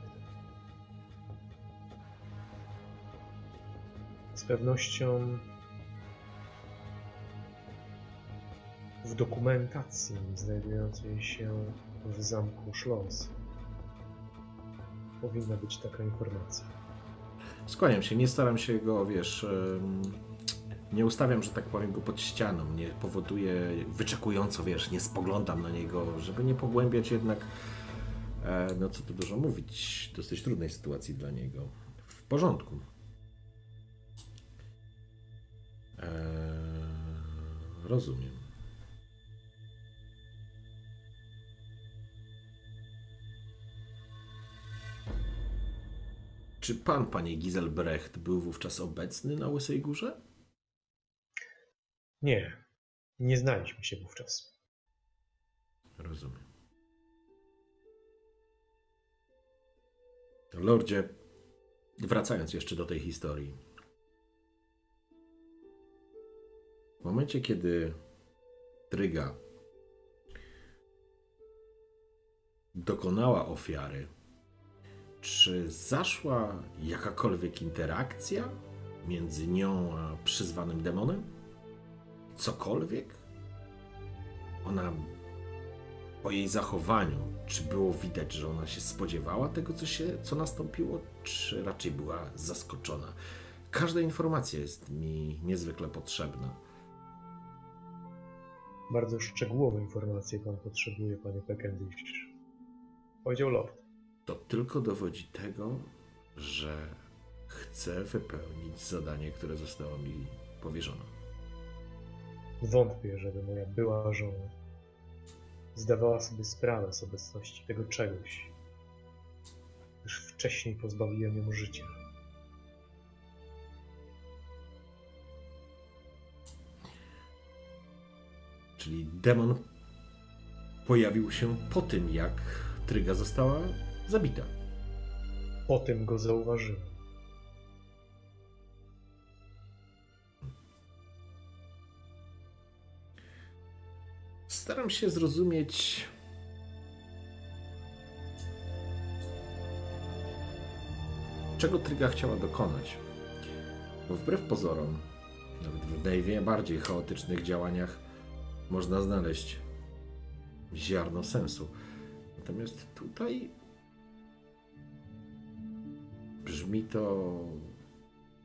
Pewnością w dokumentacji znajdującej się w zamku Schloss powinna być taka informacja. Skłaniam się, nie staram się go, wiesz, nie ustawiam, że tak powiem, go pod ścianą, nie powoduję wyczekująco, wiesz, nie spoglądam na niego, żeby nie pogłębiać jednak, e, no co tu dużo mówić, dosyć trudnej sytuacji dla niego. W porządku. E, rozumiem. Czy pan, panie Giselbrecht, był wówczas obecny na Łysej Górze? Nie, nie znaliśmy się wówczas. Rozumiem. Lordzie, wracając jeszcze do tej historii. W momencie, kiedy Tryga dokonała ofiary, czy zaszła jakakolwiek interakcja między nią a przyzwanym demonem? Cokolwiek? Ona po jej zachowaniu, czy było widać, że ona się spodziewała tego, co, się, co nastąpiło, czy raczej była zaskoczona? Każda informacja jest mi niezwykle potrzebna. Bardzo szczegółowe informacje pan potrzebuje, panie Peckendish. Powiedział Lord. To tylko dowodzi tego, że chcę wypełnić zadanie, które zostało mi powierzone. Wątpię, żeby moja była żona zdawała sobie sprawę z obecności tego czegoś, gdyż wcześniej pozbawiłem ją życia. Czyli demon pojawił się po tym, jak Tryga została zabita. Po tym go zauważyłem. Staram się zrozumieć. Czego Tryga chciała dokonać? Bo wbrew pozorom, nawet w najbardziej chaotycznych działaniach można znaleźć ziarno sensu. Natomiast tutaj brzmi to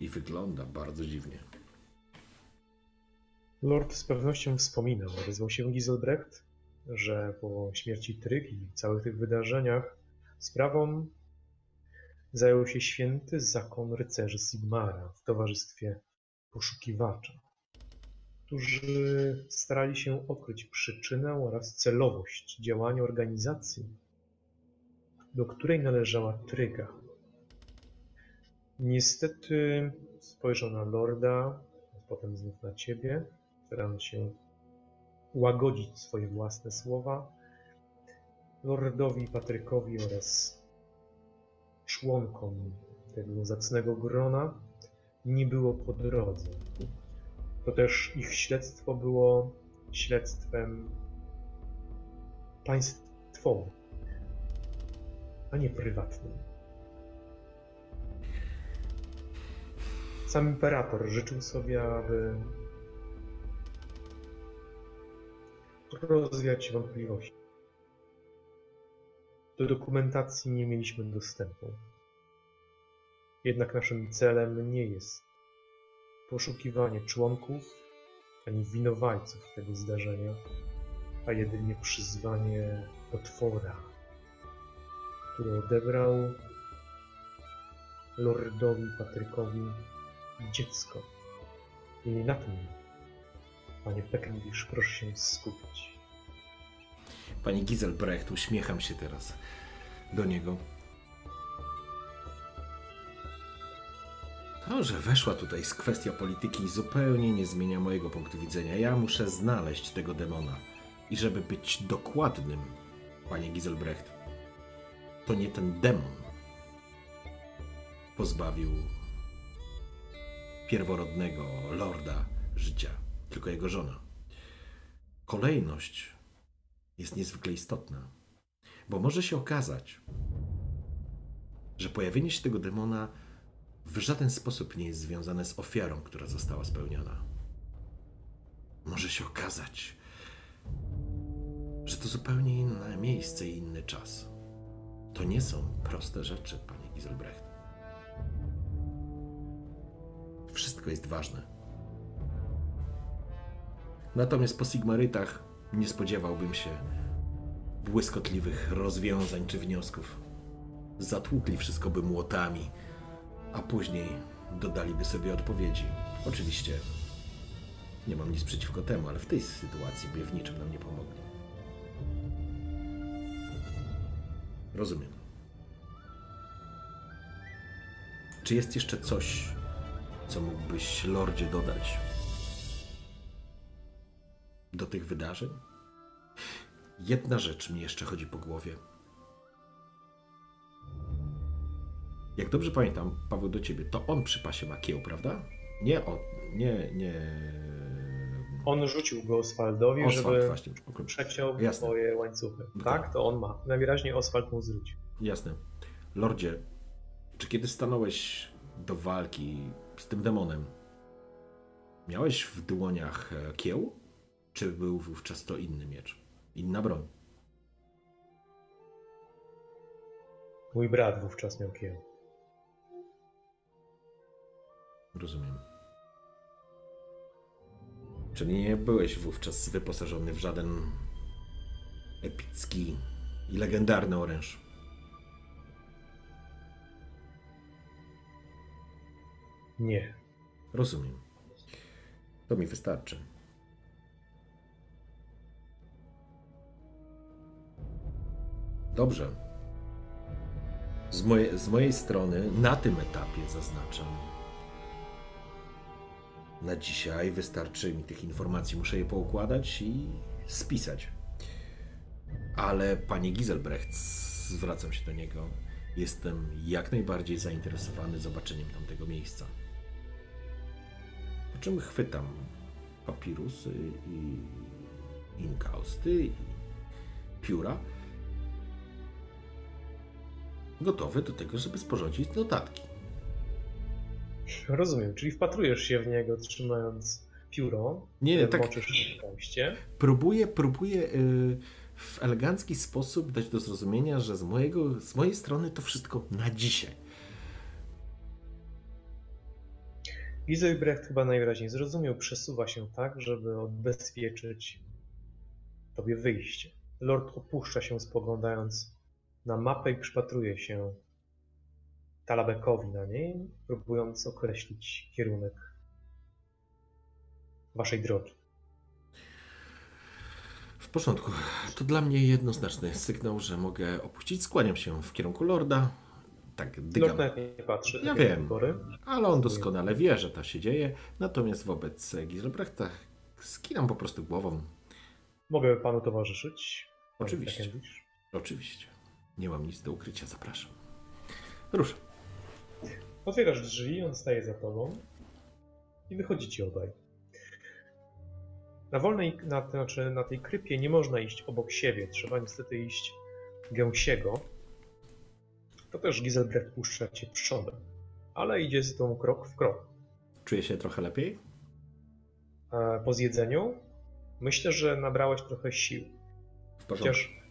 i wygląda bardzo dziwnie. Lord z pewnością wspominał, odezwał się Giselbrecht, że po śmierci Tryg i całych tych wydarzeniach sprawą zajął się święty zakon rycerzy Sigmara w towarzystwie poszukiwacza, którzy starali się odkryć przyczynę oraz celowość działania organizacji, do której należała Tryga. Niestety spojrzał na Lorda, potem znów na ciebie, starając się łagodzić swoje własne słowa. Lordowi Patrykowi oraz członkom tego zacnego grona nie było po drodze. To też ich śledztwo było śledztwem państwowym, a nie prywatnym. Sam imperator życzył sobie, aby rozwiać wątpliwości. Do dokumentacji nie mieliśmy dostępu. Jednak naszym celem nie jest poszukiwanie członków ani winowajców tego zdarzenia, a jedynie przyzwanie potwora, który odebrał lordowi Patrykowi dziecko. I na tym, panie Peckendish, proszę się skupić. Pani Giselbrecht, uśmiecham się teraz do niego. To, że weszła tutaj jest kwestia polityki zupełnie nie zmienia mojego punktu widzenia. Ja muszę znaleźć tego demona. I żeby być dokładnym, panie Giselbrecht, to nie ten demon pozbawił pierworodnego lorda życia, tylko jego żona. Kolejność jest niezwykle istotna, bo może się okazać, że pojawienie się tego demona w żaden sposób nie jest związane z ofiarą, która została spełniona. Może się okazać, że to zupełnie inne miejsce i inny czas. To nie są proste rzeczy, panie Giselbrecht. Wszystko jest ważne. Natomiast po Sigmarytach nie spodziewałbym się błyskotliwych rozwiązań czy wniosków. Zatłukli wszystko by młotami, a później dodaliby sobie odpowiedzi. Oczywiście nie mam nic przeciwko temu, ale w tej sytuacji by w niczym nam nie pomogli. Rozumiem. Czy jest jeszcze coś, co mógłbyś, Lordzie, dodać do tych wydarzeń? Jedna rzecz mi jeszcze chodzi po głowie. Jak dobrze pamiętam, Paweł, do ciebie, to on przy pasie ma kieł, prawda? Nie on, nie, nie... On rzucił go Oswaldowi, Oswald żeby właśnie. przeciął Jasne. swoje łańcuchy. Tak, tak. to on ma. Najwyraźniej Oswald mu zwrócił. Jasne. Lordzie, czy kiedy stanąłeś do walki z tym demonem, miałeś w dłoniach e, kieł? Czy był wówczas to inny miecz? Inna broń? Mój brat wówczas miał kieł. Rozumiem. Czyli nie byłeś wówczas wyposażony w żaden epicki i legendarny oręż. Nie. Rozumiem. To mi wystarczy. Dobrze. Z, moje, z mojej strony na tym etapie zaznaczam. Na dzisiaj wystarczy mi tych informacji. Muszę je poukładać i spisać. Ale panie Giselbrecht, zwracam się do niego. Jestem jak najbardziej zainteresowany zobaczeniem tamtego miejsca. Po czym chwytam papirusy i inkausty i pióra. Gotowy do tego, żeby sporządzić notatki. Rozumiem, czyli wpatrujesz się w niego, trzymając pióro. Nie, nie, tak. Moczysz w kąście. Próbuję, próbuję y, w elegancki sposób dać do zrozumienia, że z, mojego, z mojej strony to wszystko na dzisiaj. Giselbrecht chyba najwyraźniej zrozumiał, przesuwa się tak, żeby odbezpieczyć tobie wyjście. Lord opuszcza się, spoglądając na mapę i przypatruje się Talabekowi na niej, próbując określić kierunek waszej drogi. W porządku. To dla mnie jednoznaczny sygnał, że mogę opuścić. Skłaniam się w kierunku Lorda. Tak, dygam. Lord nawet nie patrzy. Ja tak wiem. Ale on doskonale wie, że to się dzieje. Natomiast wobec Giselbrechta skinam po prostu głową. Mogę panu towarzyszyć? Oczywiście. Beckendish? Oczywiście. Nie mam nic do ukrycia, zapraszam. Ruszam. Otwierasz drzwi, on staje za tobą i wychodzicie obaj. Na wolnej, na, to znaczy na tej krypie nie można iść obok siebie, trzeba niestety iść gęsiego. To też Giselbrecht puszcza cię przodem, ale idzie z tą krok w krok. Czuję się trochę lepiej? E, Po zjedzeniu myślę, że nabrałeś trochę sił. Chociaż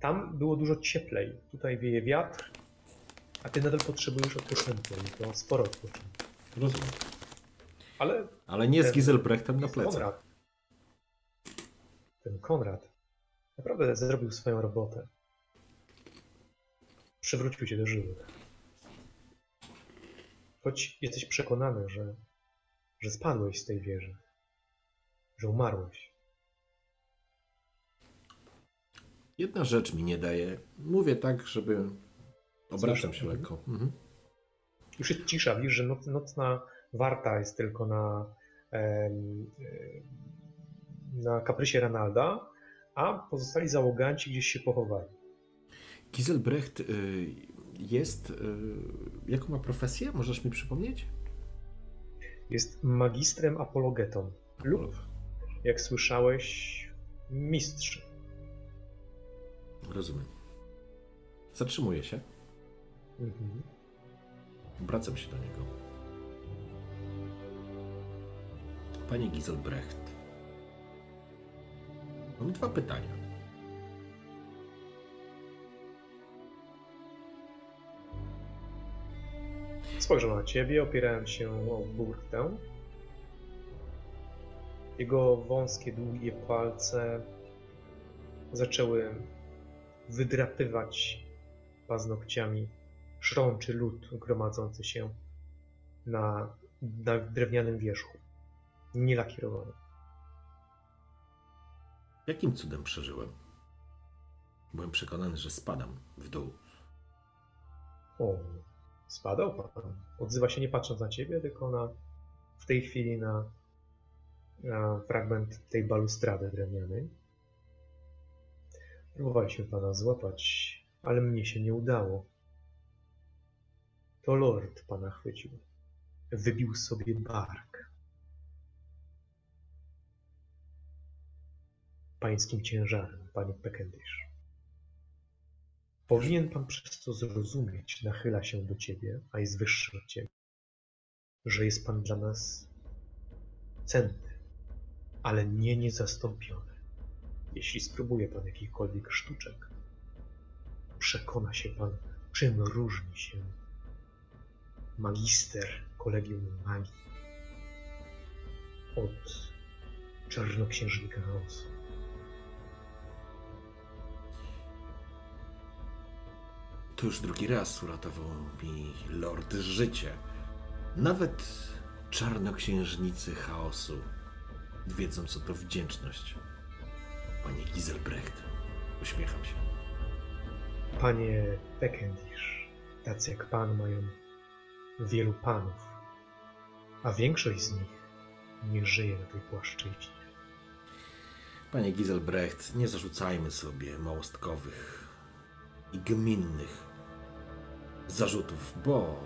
tam było dużo cieplej. Tutaj wieje wiatr, a ty nadal potrzebujesz odpoczynku i to sporo odpoczynku. Rozumiem. Ale Ale nie z Ten- Giselbrechtem na plecach. Konrad, ten Konrad naprawdę zrobił swoją robotę. Przywrócił cię do żywych. Choć jesteś przekonany, że, że spadłeś z tej wieży, że umarłeś. Jedna rzecz mi nie daje. Mówię tak, żeby. Obracam się lekko. Mhm. Już jest cisza, widzisz, że noc, nocna warta jest tylko na, na kaprysie Ranalda, a pozostali załoganci gdzieś się pochowali. Giselbrecht y, jest. Y, jaką ma profesję? Możesz mi przypomnieć? Jest magistrem apologetą lub, jak słyszałeś, mistrzem. Rozumiem. Zatrzymuję się. Mhm. Wracam się do niego. Panie Giselbrecht. Mam dwa pytania. Spojrzał na ciebie, opierając się o burtę. Jego wąskie, długie palce zaczęły wydrapywać paznokciami szrączy lód gromadzący się na, na drewnianym wierzchu, nielakierowany. Jakim cudem przeżyłem? Byłem przekonany, że spadam w dół. O, spadał pan. Odzywa się nie patrząc na ciebie, tylko na w tej chwili na, na fragment tej balustrady drewnianej. Próbowaliśmy pana złapać, ale mnie się nie udało. To lord pana chwycił. Wybił sobie bark. Pańskim ciężarem, panie Peckendish. Powinien pan przez to zrozumieć, nachyla się do ciebie, a jest wyższy od ciebie, że jest pan dla nas cenny, ale nie niezastąpiony. Jeśli spróbuje pan jakichkolwiek sztuczek, przekona się pan, czym różni się magister kolegium magii od czarnoksiężnika chaosu. To już drugi raz uratował mi lord życie. Nawet czarnoksiężnicy chaosu wiedzą, co to wdzięczność. Panie Giselbrecht, uśmiecham się. Panie Peckendish, tacy jak pan mają wielu panów, a większość z nich nie żyje na tej płaszczyźnie. Panie Giselbrecht, nie zarzucajmy sobie małostkowych i gminnych zarzutów, bo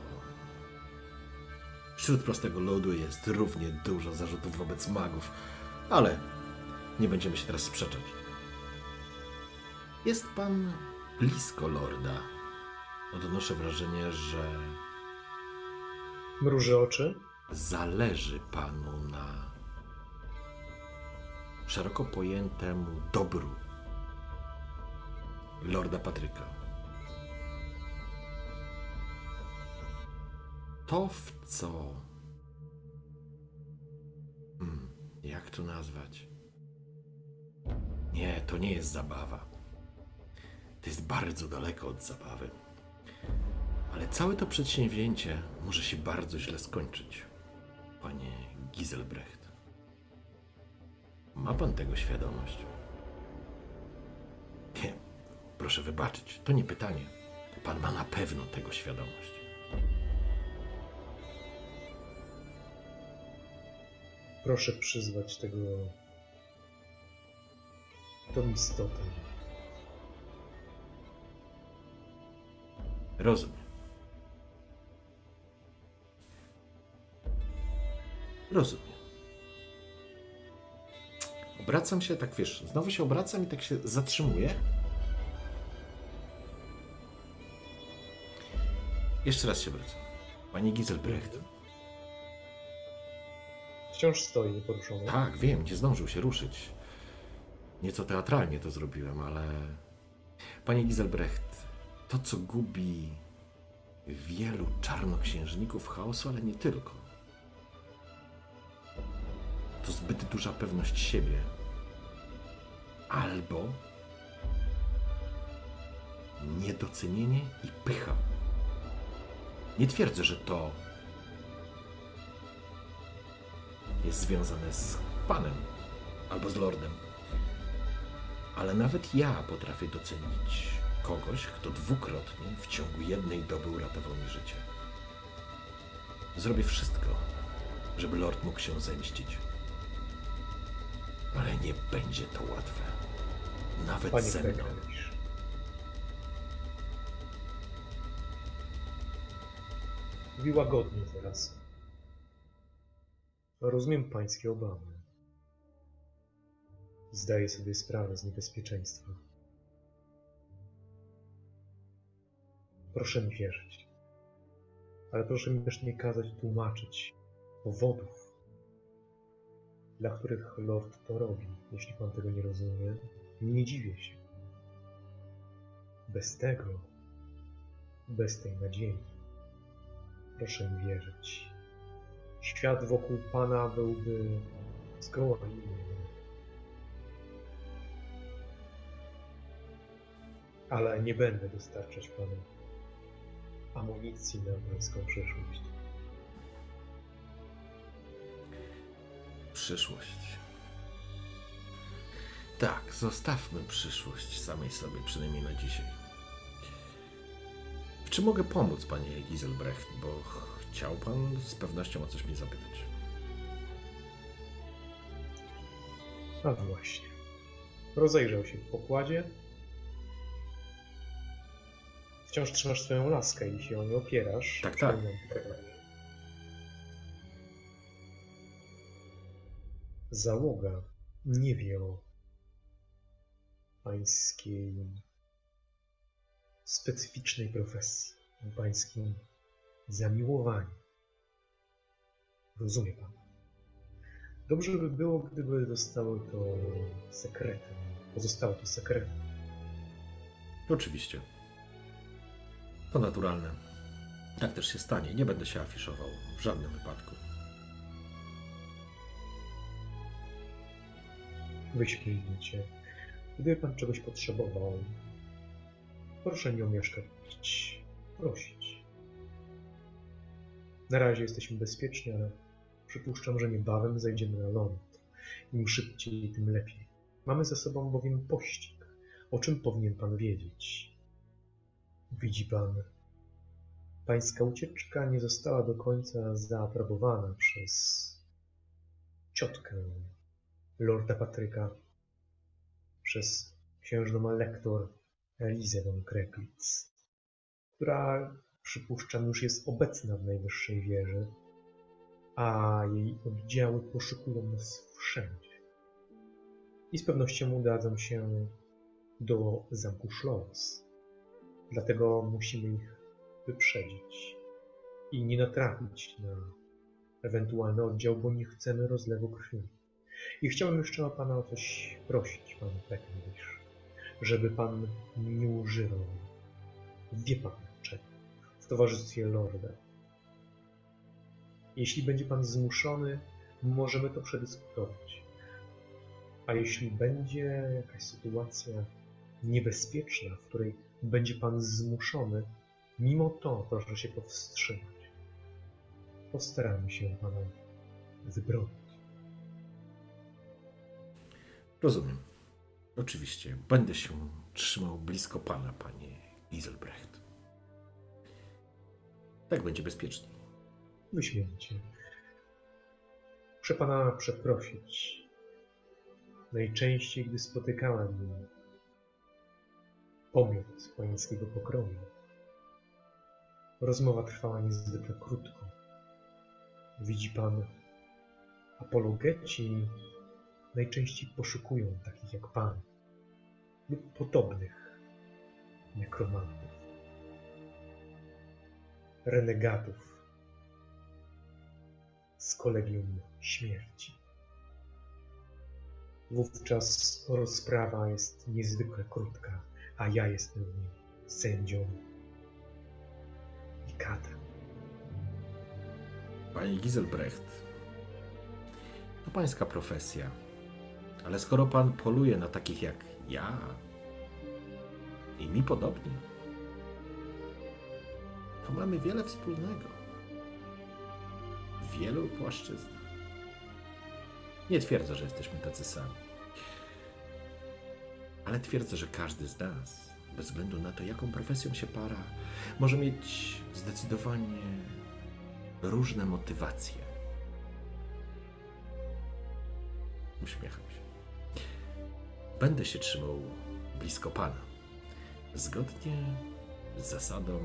wśród prostego ludu jest równie dużo zarzutów wobec magów, ale nie będziemy się teraz sprzeczać. Jest pan blisko lorda. Odnoszę wrażenie, że Mruży oczy. zależy panu na szeroko pojętemu dobru lorda Patryka. To, w co. Hmm, jak to nazwać? Nie, to nie jest zabawa. To jest bardzo daleko od zabawy. Ale całe to przedsięwzięcie może się bardzo źle skończyć, panie Giselbrecht. Ma pan tego świadomość? Nie, proszę wybaczyć, to nie pytanie. Pan ma na pewno tego świadomość. Proszę przyzwać tego. tą istotę. Rozumiem. Rozumiem. Obracam się, tak wiesz, znowu się obracam i tak się zatrzymuję. Jeszcze raz się wracam. Panie Giselbrecht. Wciąż stoi nieporuszony. Tak, wiem, nie zdążył się ruszyć. Nieco teatralnie to zrobiłem, ale. Panie Giselbrecht, to co gubi wielu czarnoksiężników chaosu, ale nie tylko. To zbyt duża pewność siebie. Albo niedocenienie i pycha. Nie twierdzę, że to jest związane z panem albo z lordem. Ale nawet ja potrafię docenić kogoś, kto dwukrotnie w ciągu jednej doby uratował mi życie. Zrobię wszystko, żeby lord mógł się zemścić. Ale nie będzie to łatwe. Nawet Panie ze mną. Mówi łagodnie teraz. Rozumiem pańskie obawy. Zdaję sobie sprawę z niebezpieczeństwa. Proszę mi wierzyć. Ale proszę mi też nie kazać tłumaczyć powodów, dla których Lord to robi. Jeśli pan tego nie rozumie, nie dziwię się. Bez tego, bez tej nadziei, proszę mi wierzyć. Świat wokół pana byłby zgoła inny. Ale nie będę dostarczać panu amunicji na pańską przyszłość. Przyszłość. Tak, zostawmy przyszłość samej sobie, przynajmniej na dzisiaj. W czym mogę pomóc, panie Giselbrecht? Bo chciał pan z pewnością o coś mnie zapytać. A właśnie. Rozejrzał się w pokładzie. Wciąż trzymasz swoją laskę i się o nie opierasz. Tak, tak. Załoga nie wie o pańskiej specyficznej profesji, o pańskim zamiłowaniu. Rozumie pan. Dobrze by było, gdyby zostało to sekretem. Pozostało to sekretem. Oczywiście. To naturalne. Tak też się stanie. Nie będę się afiszował w żadnym wypadku. Wyśmienicie. Gdyby pan czegoś potrzebował, proszę nie omieszkać prosić. Na razie jesteśmy bezpieczni, ale przypuszczam, że niebawem zajdziemy na ląd. Im szybciej, tym lepiej. Mamy za sobą bowiem pościg. O czym powinien pan wiedzieć? Widzi pan, pańska ucieczka nie została do końca zaaprobowana przez ciotkę Lorda Patryka, przez księżną Elektor Elizę von Kreplitz, która przypuszczam już jest obecna w najwyższej wieży, a jej oddziały poszukują nas wszędzie. I z pewnością udadzą się do zamku Schloss. Dlatego musimy ich wyprzedzić i nie natrafić na ewentualny oddział, bo nie chcemy rozlewu krwi. I chciałbym jeszcze o Pana o coś prosić, Pan Peckendish, żeby Pan nie używał, wie Pan czego, w towarzystwie Lorda. Jeśli będzie Pan zmuszony, możemy to przedyskutować. A jeśli będzie jakaś sytuacja niebezpieczna, w której będzie Pan zmuszony, mimo to proszę się powstrzymać. Postaramy się Pana wybronić. Rozumiem. Oczywiście. Będę się trzymał blisko pana, panie Iselbrecht. Tak będzie bezpieczniej. Wyśmienicie. Muszę Pana przeprosić. Najczęściej, gdy spotykałem pomiot pańskiego pokroju, rozmowa trwała niezwykle krótko. Widzi Pan, apologeci najczęściej poszukują takich jak Pan lub podobnych nekromantów, renegatów z kolegium śmierci. Wówczas rozprawa jest niezwykle krótka, a ja jestem w sędzią i katem. Panie Giselbrecht, to pańska profesja. Ale skoro pan poluje na takich jak ja i mi podobni, to mamy wiele wspólnego. W wielu płaszczyznach. Nie twierdzę, że jesteśmy tacy sami. Ale twierdzę, że każdy z nas, bez względu na to, jaką profesją się para, może mieć zdecydowanie różne motywacje. Uśmiecham się. Będę się trzymał blisko Pana. Zgodnie z zasadą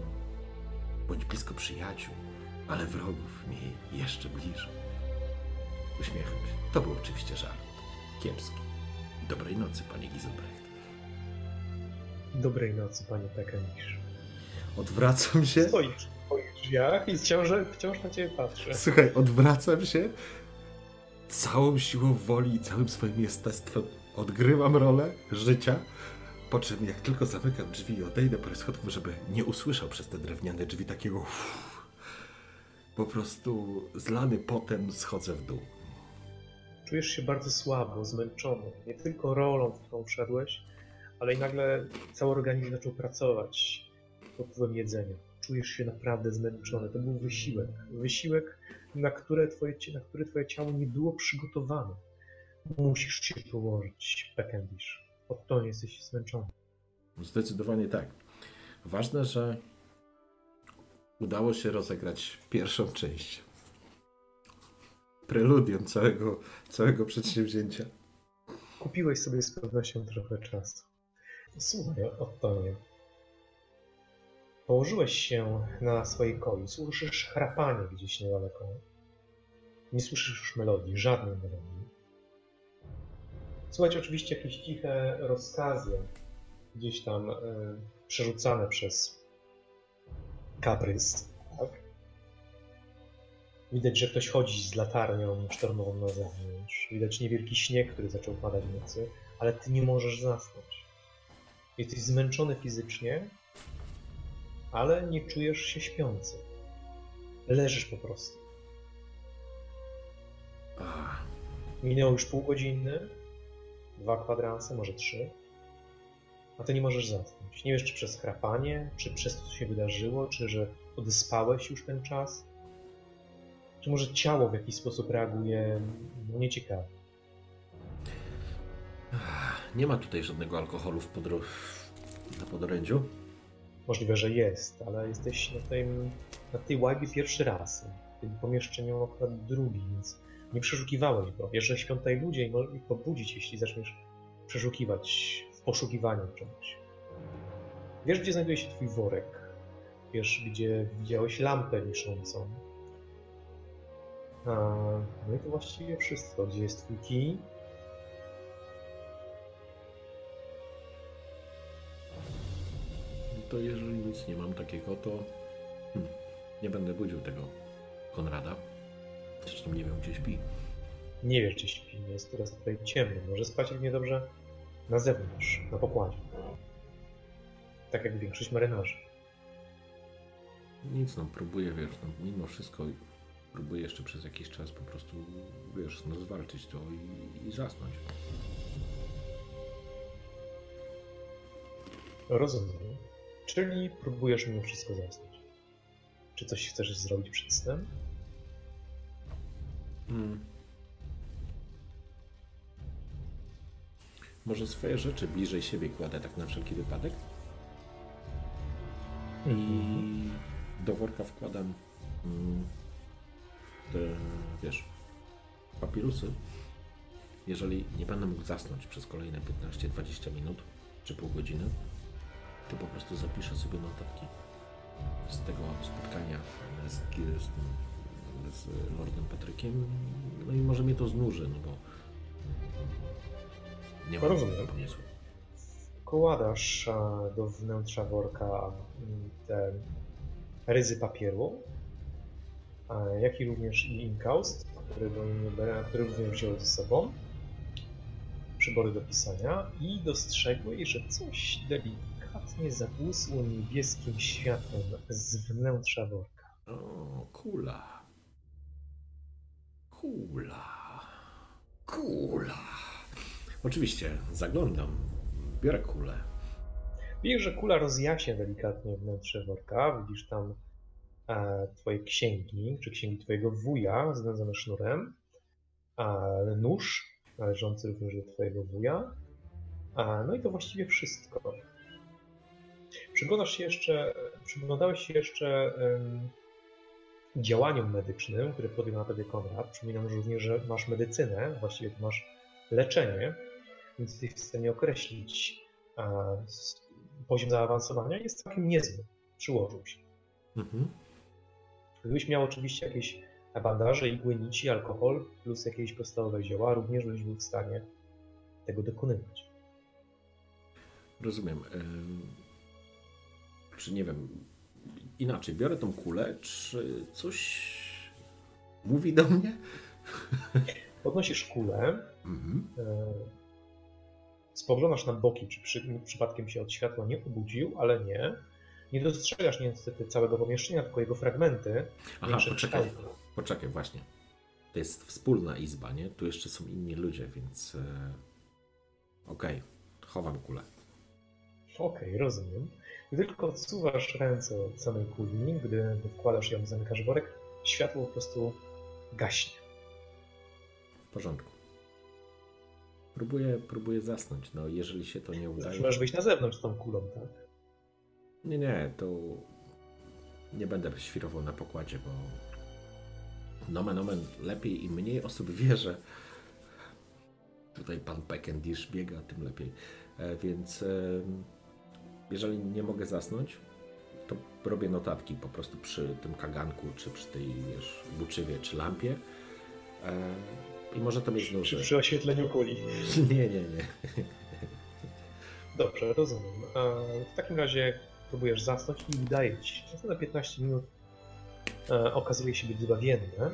bądź blisko przyjaciół, ale wrogów mi jeszcze bliżej. Uśmiecham się. To był oczywiście żart. Kiepski. Dobrej nocy, panie Giselbrecht. Dobrej nocy, panie Pekanisz. Odwracam się. Stoisz w twoich drzwiach i wciąż, wciąż na ciebie patrzę. Słuchaj, odwracam się. Całą siłą woli i całym swoim jestestwem odgrywam rolę życia. Po czym, jak tylko zamykam drzwi i odejdę po schodów, żeby nie usłyszał przez te drewniane drzwi takiego. uff, Po prostu zlany potem schodzę w dół. Czujesz się bardzo słabo, zmęczony. Nie tylko rolą, w którą wszedłeś, ale i nagle cały organizm zaczął pracować pod wpływem jedzenia. Czujesz się naprawdę zmęczony. To był wysiłek. Wysiłek, na, które twoje, na który twoje ciało nie było przygotowane. Musisz się położyć, Peckendish. Od to jesteś zmęczony. Zdecydowanie tak. Ważne, że udało się rozegrać pierwszą część. Preludium całego, całego przedsięwzięcia. Kupiłeś sobie z pewnością trochę czasu. Słuchaj, Ottonie. Położyłeś się na swojej koi. Słyszysz chrapanie gdzieś niedaleko. Nie słyszysz już melodii, żadnej melodii. Słuchać oczywiście jakieś ciche rozkazy, gdzieś tam e, przerzucane przez kaprys. Tak? Widać, że ktoś chodzi z latarnią sztormową na zewnątrz. Widać niewielki śnieg, który zaczął padać w nocy, ale ty nie możesz zasnąć. Jesteś zmęczony fizycznie, ale nie czujesz się śpiący. Leżysz po prostu. Minęło już pół godziny, dwa kwadranse, może trzy, a ty nie możesz zasnąć. Nie wiesz, czy przez chrapanie, czy przez to, co się wydarzyło, czy że odespałeś już ten czas, czy może ciało w jakiś sposób reaguje no, nieciekawie. nie ma tutaj żadnego alkoholu w podro... na podorędziu. Możliwe, że jest, ale jesteś na, tym, na tej łajbie pierwszy raz. W tym pomieszczeniu akurat drugi, więc nie przeszukiwałeś go. Wiesz, że śpią ludzie i może ich pobudzić, jeśli zaczniesz przeszukiwać w poszukiwaniu czegoś. Wiesz, gdzie znajduje się twój worek. Wiesz, gdzie widziałeś lampę wiszącą. A, no i to właściwie wszystko. Gdzie jest twój kij? To jeżeli nic nie mam takiego, to hmm, nie będę budził tego Konrada. Zresztą nie wiem, gdzie śpi. Nie wiesz, czy śpi. Jest teraz tutaj ciemno. Może spać równie dobrze na zewnątrz, na pokładzie. Tak jak większość marynarzy. Nic, no próbuję, wiesz, no, mimo wszystko próbuję jeszcze przez jakiś czas po prostu, wiesz, no zwalczyć to i, i zasnąć. Rozumiem. Czyli próbujesz mimo wszystko zasnąć. Czy coś chcesz zrobić przed snem? Hmm. Może swoje rzeczy bliżej siebie kładę tak na wszelki wypadek? I do worka wkładam mm, te, wiesz, papirusy. Jeżeli nie będę mógł zasnąć przez kolejne 15-20 minut czy pół godziny, to po prostu zapiszę sobie notatki z tego spotkania z, z, z Lordem Patrykiem. No i może mnie to znuży, no bo nie mam Rozumiem. pomysłu. Wkładasz e, do wnętrza worka mm, te ryzy papieru, e, jak i również i inkaust, który również wziąłeś ze sobą, przybory do pisania i dostrzegłeś, że coś delikatnie zabłysło niebieskim światłem z wnętrza worka. O, kula. Kula. Kula. Oczywiście, zaglądam. Biorę kulę. Widzisz, że kula rozjaśnia delikatnie wnętrze worka. Widzisz tam e, twoje księgi, czy księgi twojego wuja związane sznurem, e, nóż należący również do twojego wuja. E, no i to właściwie wszystko. Przyglądasz się jeszcze, przyglądałeś się jeszcze em, działaniom medycznym, które podjął na tobie Konrad. Przypominam że również, że masz medycynę, właściwie to masz leczenie, więc jesteś w stanie określić s- poziom zaawansowania jest całkiem niezły. Przyłożył się. Mhm. Gdybyś miał oczywiście jakieś bandaże, igły, nici, alkohol plus jakieś podstawowe zioła, również byś był w stanie tego dokonywać. Rozumiem. Ym, Czy nie wiem, inaczej, biorę tą kulę, czy coś mówi do mnie? Podnosisz kulę, Mhm. e, spoglądasz na boki, czy przy, przypadkiem się od światła nie obudził, ale nie. Nie dostrzegasz niestety całego pomieszczenia, tylko jego fragmenty. Aha, poczekaj, poczekaj, właśnie. To jest wspólna izba, nie? Tu jeszcze są inni ludzie, więc... E... Okej, chowam kulę. Okej, rozumiem. Gdy tylko odsuwasz ręce od samej kuli, gdy wkładasz ją, zamykasz worek, światło po prostu gaśnie. W porządku. Próbuję, próbuję zasnąć. No, jeżeli się to nie udaje. Możesz wyjść na zewnątrz z tą kulą, tak? Nie, nie, to nie będę świrował na pokładzie, bo nomen omen lepiej im mniej osób wie, że tutaj pan Peckendish biega, tym lepiej. E, Więc jeżeli nie mogę zasnąć, to robię notatki po prostu przy tym kaganku, czy przy tej, wiesz, buczywie, czy lampie. E, I może to mnie Przy, znuży. przy oświetleniu kuli. Nie, nie, nie. Dobrze, rozumiem. W takim razie próbujesz zasnąć i udaje ci się. Następne 15 minut e, okazuje się być zbawienne.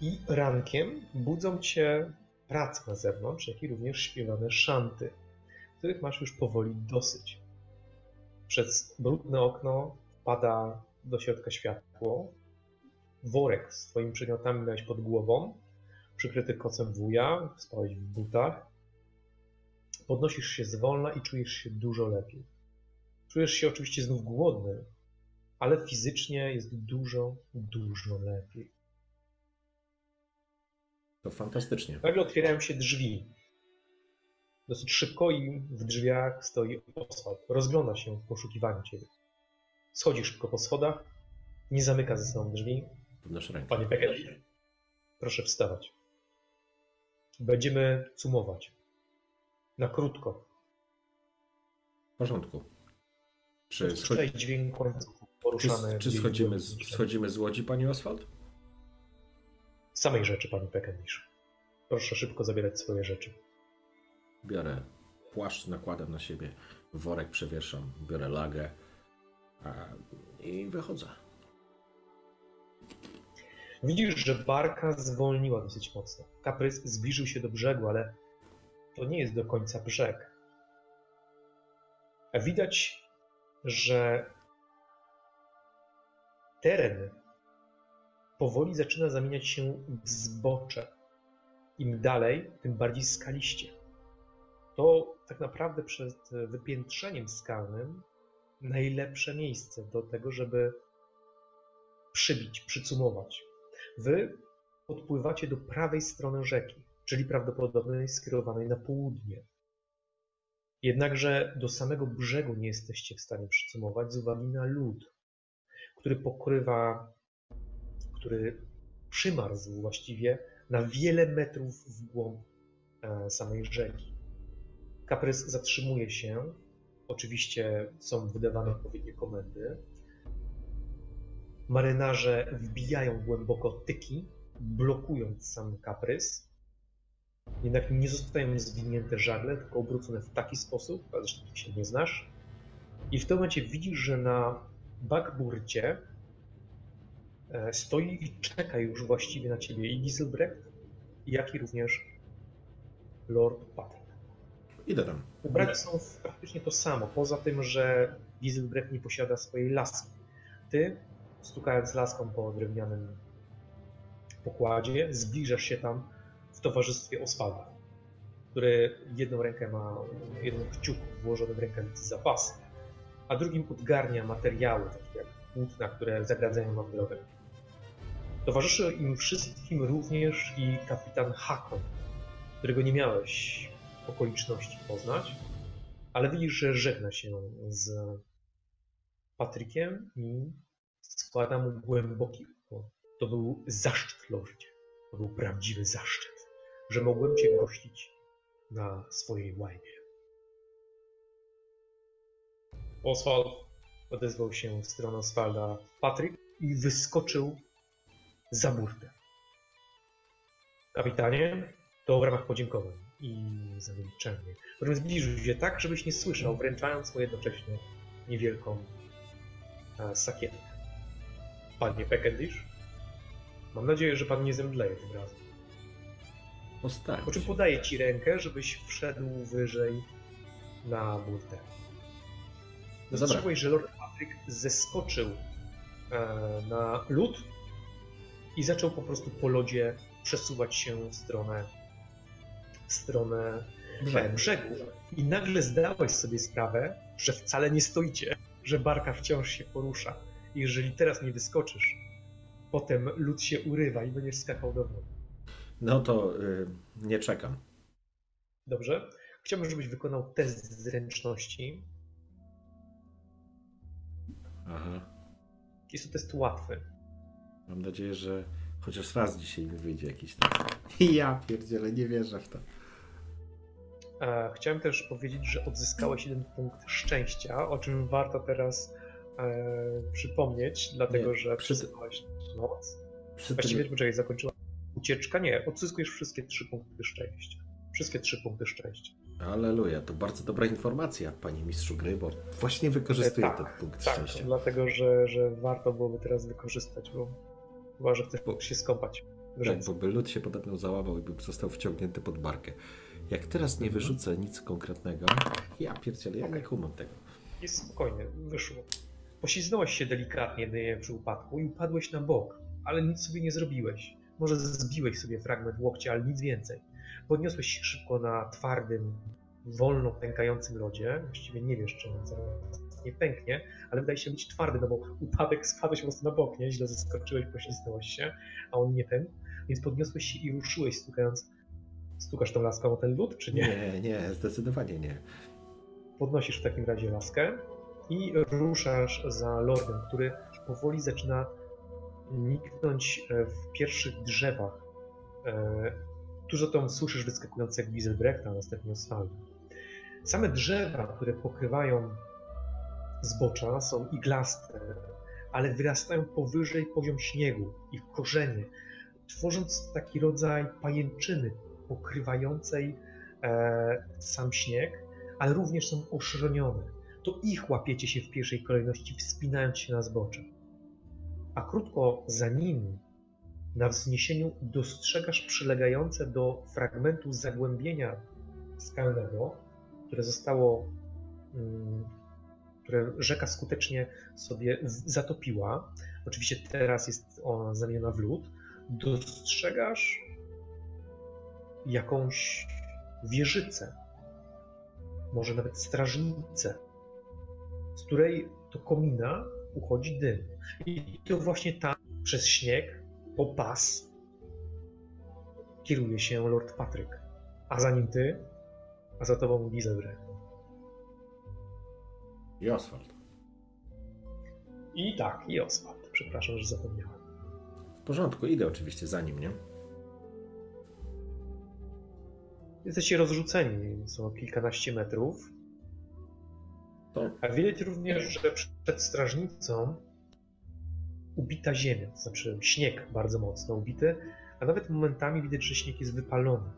I rankiem budzą cię prace na zewnątrz, jak i również śpiewane szanty, których masz już powoli dosyć. Przez brudne okno wpada do środka światło. Worek z twoimi przedmiotami miałeś pod głową, przykryty kocem wuja, spałeś w butach. Podnosisz się zwolna i czujesz się dużo lepiej. Czujesz się oczywiście znów głodny, ale fizycznie jest dużo, dużo lepiej. To fantastycznie. Nagle otwierają się drzwi. Dosyć szybko i w drzwiach stoi Oswald. Rozgląda się w poszukiwaniu ciebie. Schodzi szybko po schodach, nie zamyka ze sobą drzwi. Podnoszę rękę. Panie Beckett, proszę wstawać. Będziemy sumować. Na krótko. porządku. Czy, scho- Słyszałeś dźwięk czy, poruszany. czy gdzieś schodzimy, w z, schodzimy z łodzi, pani Oswald? Samej rzeczy, pani Pekendish. Proszę szybko zabierać swoje rzeczy. Biorę płaszcz, nakładam na siebie, worek przewieszam, biorę lagę a, i wychodzę. Widzisz, że barka zwolniła dosyć mocno. Kaprys zbliżył się do brzegu, ale to nie jest do końca brzeg. Widać, że teren powoli zaczyna zamieniać się w zbocze. Im dalej, tym bardziej skaliście. To tak naprawdę przed wypiętrzeniem skalnym najlepsze miejsce do tego, żeby przybić, przycumować. Wy podpływacie do prawej strony rzeki, czyli prawdopodobnie skierowanej na południe. Jednakże do samego brzegu nie jesteście w stanie przycumować z uwagi na lód, który pokrywa, który przymarzł właściwie na wiele metrów w głąb e, samej rzeki. Kaprys zatrzymuje się. Oczywiście są wydawane odpowiednie komendy. Marynarze wbijają głęboko tyki, blokując sam kaprys. Jednak nie zostają zwinięte żagle, tylko obrócone w taki sposób, a zresztą ty się nie znasz. I w tym momencie widzisz, że na backburcie e, stoi i czeka już właściwie na ciebie i Giselbrecht, jak i również Lord Patrick. Idę tam. Ubrani są praktycznie to samo, poza tym, że Giselbrecht nie posiada swojej laski. Ty, stukając laską po drewnianym pokładzie, zbliżasz się tam w towarzystwie Oswalda, który jedną rękę ma, jeden kciuk włożony w rękawicy zapasy, a drugim odgarnia materiały, takie jak płótna, które zagradzają wam drogę. Towarzyszy im wszystkim również i kapitan Hakon, którego nie miałeś okoliczności poznać, ale widzisz, że żegna się z Patrykiem i składa mu głęboki ukłon. To był zaszczyt, lordzie. To był prawdziwy zaszczyt, że mogłem cię gościć na swojej łajbie. Oswald odezwał się w stronę Oswalda Patryk i wyskoczył za burtę. Kapitanie, to w ramach podziękowań i za milczenie. Potem zbliżył się tak, żebyś nie słyszał, wręczając mu jednocześnie niewielką e, sakietkę. Panie Peckendish, mam nadzieję, że pan nie zemdleje tym razem. Postaram Po czym podaję ci rękę, żebyś wszedł wyżej na burtę. Dostrzegłeś, że Lord Patryk zeskoczył e, na lód i zaczął po prostu po lodzie przesuwać się w stronę w stronę Brzegu. brzegu. I nagle zdałeś sobie sprawę, że wcale nie stoicie, że barka wciąż się porusza. I jeżeli teraz nie wyskoczysz, potem lód się urywa i będziesz skakał do wody. No to y, nie czekam. Dobrze? Chciałbym, żebyś wykonał test zręczności. Aha. Jest to test łatwy. Mam nadzieję, że chociaż raz dzisiaj mi wyjdzie jakiś tam. Ja pierdzielę, nie wierzę w to. E, Chciałem też powiedzieć, że odzyskałeś jeden punkt szczęścia, o czym warto teraz e, przypomnieć, dlatego Nie, że przy- przesyłałeś noc. Przy Właściwie, tym, poczekaj, zakończyła ucieczka? Nie, odzyskujesz wszystkie trzy punkty szczęścia. Wszystkie trzy punkty szczęścia. Aleluja, to bardzo dobra informacja, panie mistrzu gry, bo właśnie wykorzystuję E, ten tak, punkt tak, szczęścia. dlatego że, że warto byłoby teraz wykorzystać, bo chyba, że chcesz Bo- się skąpać. Tak, bo by lód się podobno załamał i by został wciągnięty pod barkę. Jak teraz nie wyrzucę nic konkretnego, ja pierdzielę, ja nie kumam tego. Jest spokojnie, wyszło. Poślizgnąłeś się delikatnie nie, przy upadku i upadłeś na bok, ale nic sobie nie zrobiłeś. Może zbiłeś sobie fragment łokcia, ale nic więcej. Podniosłeś się szybko na twardym, wolno pękającym lodzie. Właściwie nie wiesz, czy on zaraz nie pęknie, ale wydaje się być twardy, no bo upadek spadłeś po prostu na bok, nie? Źle zeskoczyłeś, poślizgnąłeś się, a on nie pękł. Więc podniosłeś się i ruszyłeś, stukając. Stukasz tą laską o ten lód, czy nie? Nie, nie, zdecydowanie nie. Podnosisz w takim razie laskę i ruszasz za lordem, który powoli zaczyna niknąć e, w pierwszych drzewach. E, Tuż za tą słyszysz wyskakującego Giselbrechta, a następnie Oswalda. Same drzewa, które pokrywają zbocza, są iglaste, ale wyrastają powyżej poziom śniegu, ich korzenie, tworząc taki rodzaj pajęczyny pokrywającej e, sam śnieg, ale również są oszronione. To ich łapiecie się w pierwszej kolejności, wspinając się na zbocze. A krótko za nimi, na wzniesieniu, dostrzegasz przylegające do fragmentu zagłębienia skalnego, które zostało, mm, które rzeka skutecznie sobie zatopiła. Oczywiście teraz jest ona zamieniona w lód. Dostrzegasz jakąś wieżycę, może nawet strażnicę, z której to komina uchodzi dym. I to właśnie tam przez śnieg po pas kieruje się Lord Patryk, a za nim ty, a za tobą Giselbrecht. I Oswald. I tak, i Oswald. Przepraszam, że zapomniałem. W porządku, idę oczywiście za nim, nie? Jesteście rozrzuceni, są kilkanaście metrów. To A widać również, że przed strażnicą ubita ziemia, to znaczy śnieg bardzo mocno ubity, a nawet momentami widać, że śnieg jest wypalony.